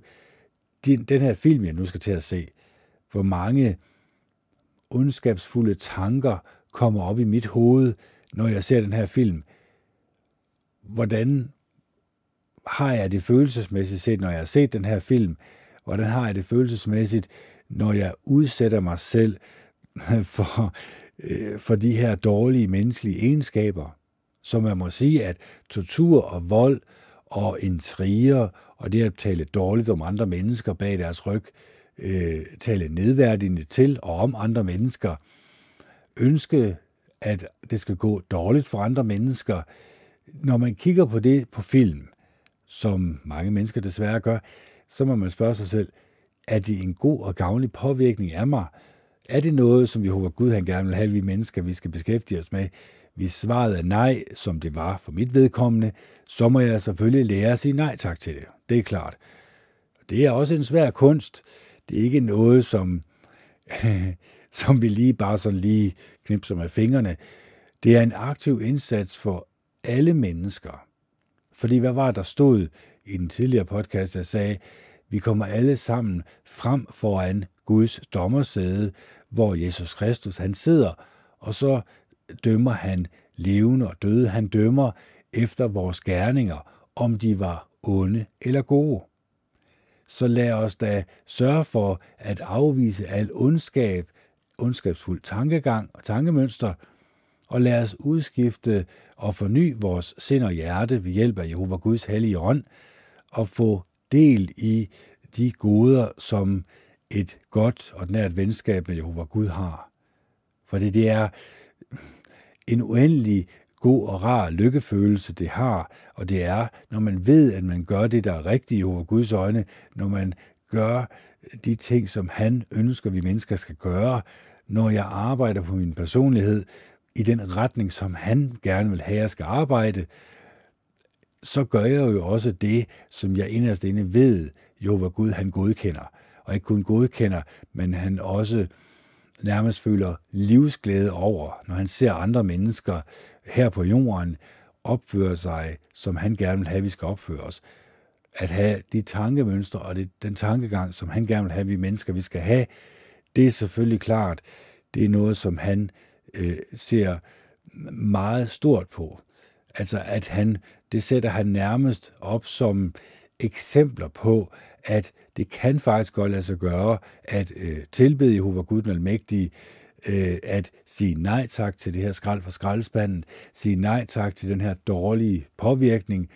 den her film, jeg nu skal til at se. Hvor mange ondskabsfulde tanker kommer op i mit hoved, når jeg ser den her film. Hvordan har jeg det følelsesmæssigt set, når jeg har set den her film? Hvordan har jeg det følelsesmæssigt, når jeg udsætter mig selv for, øh, for de her dårlige menneskelige egenskaber? Så man må sige, at tortur og vold og intriger og det at tale dårligt om andre mennesker bag deres ryg, øh, tale nedværdigende til og om andre mennesker, ønske, at det skal gå dårligt for andre mennesker, når man kigger på det på film, som mange mennesker desværre gør, så må man spørge sig selv, er det en god og gavnlig påvirkning af mig? Er det noget, som vi håber Gud han gerne vil have, vi mennesker, vi skal beskæftige os med? Hvis svaret er nej, som det var for mit vedkommende, så må jeg selvfølgelig lære at sige nej tak til det. Det er klart. Det er også en svær kunst. Det er ikke noget, som, som vi lige bare sådan lige knipser med fingrene. Det er en aktiv indsats for alle mennesker. Fordi hvad var der stod i den tidligere podcast, der sagde, vi kommer alle sammen frem foran Guds dommersæde, hvor Jesus Kristus han sidder, og så dømmer han levende og døde. Han dømmer efter vores gerninger, om de var onde eller gode. Så lad os da sørge for at afvise al ondskab, ondskabsfuld tankegang og tankemønster, og lad os udskifte og forny vores sind og hjerte ved hjælp af Jehova Guds hellige ånd, og få del i de goder, som et godt og nært venskab med Jehova Gud har. For det er en uendelig god og rar lykkefølelse, det har, og det er, når man ved, at man gør det, der er rigtigt i Jehova Guds øjne, når man gør de ting, som han ønsker, vi mennesker skal gøre, når jeg arbejder på min personlighed, i den retning, som han gerne vil have, at jeg skal arbejde, så gør jeg jo også det, som jeg inderst inde ved, jo hvad Gud han godkender. Og ikke kun godkender, men han også nærmest føler livsglæde over, når han ser andre mennesker her på jorden opføre sig, som han gerne vil have, at vi skal opføre os. At have de tankemønstre og det, den tankegang, som han gerne vil have, at vi mennesker vi skal have, det er selvfølgelig klart, det er noget, som han øh, ser meget stort på. Altså at han, det sætter han nærmest op som eksempler på, at det kan faktisk godt lade sig gøre at øh, tilbede Jehova Gud den Almægtige, øh, at sige nej tak til det her skrald fra skraldespanden, sige nej tak til den her dårlige påvirkning,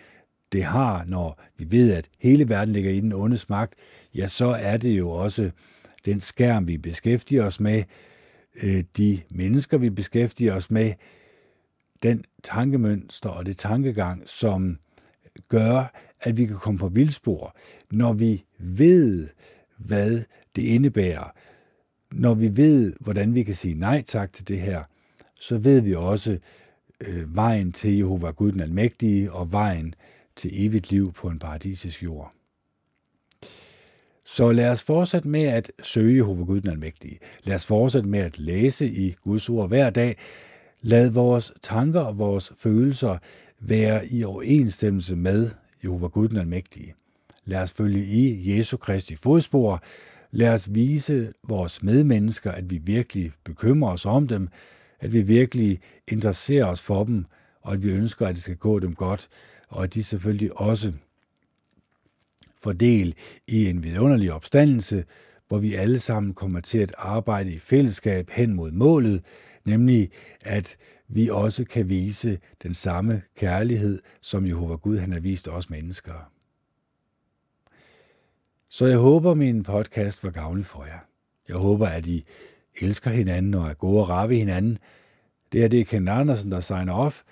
det har, når vi ved, at hele verden ligger i den ondes magt, ja, så er det jo også den skærm, vi beskæftiger os med, øh, de mennesker, vi beskæftiger os med, den tankemønster og det tankegang, som gør, at vi kan komme på vildspor, når vi ved, hvad det indebærer, når vi ved, hvordan vi kan sige nej tak til det her, så ved vi også øh, vejen til Jehova Gud den Almægtige og vejen til evigt liv på en paradisisk jord. Så lad os fortsætte med at søge Jehova Gud den Almægtige. Lad os fortsætte med at læse i Guds ord hver dag. Lad vores tanker og vores følelser være i overensstemmelse med Jehova Gud den Almægtige. Lad os følge i Jesu Kristi fodspor. Lad os vise vores medmennesker, at vi virkelig bekymrer os om dem, at vi virkelig interesserer os for dem, og at vi ønsker, at det skal gå dem godt, og at de selvfølgelig også får del i en vidunderlig opstandelse, hvor vi alle sammen kommer til at arbejde i fællesskab hen mod målet, nemlig at vi også kan vise den samme kærlighed, som Jehova Gud han har vist os mennesker. Så jeg håber, min podcast var gavnlig for jer. Jeg håber, at I elsker hinanden og er gode og rave hinanden. Det er det Ken Andersen, der signer off.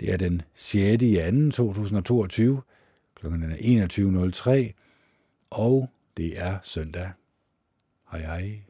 Det er den 6. i 2. 2022. Klokken er 21.03. Og det er søndag. Hej hej.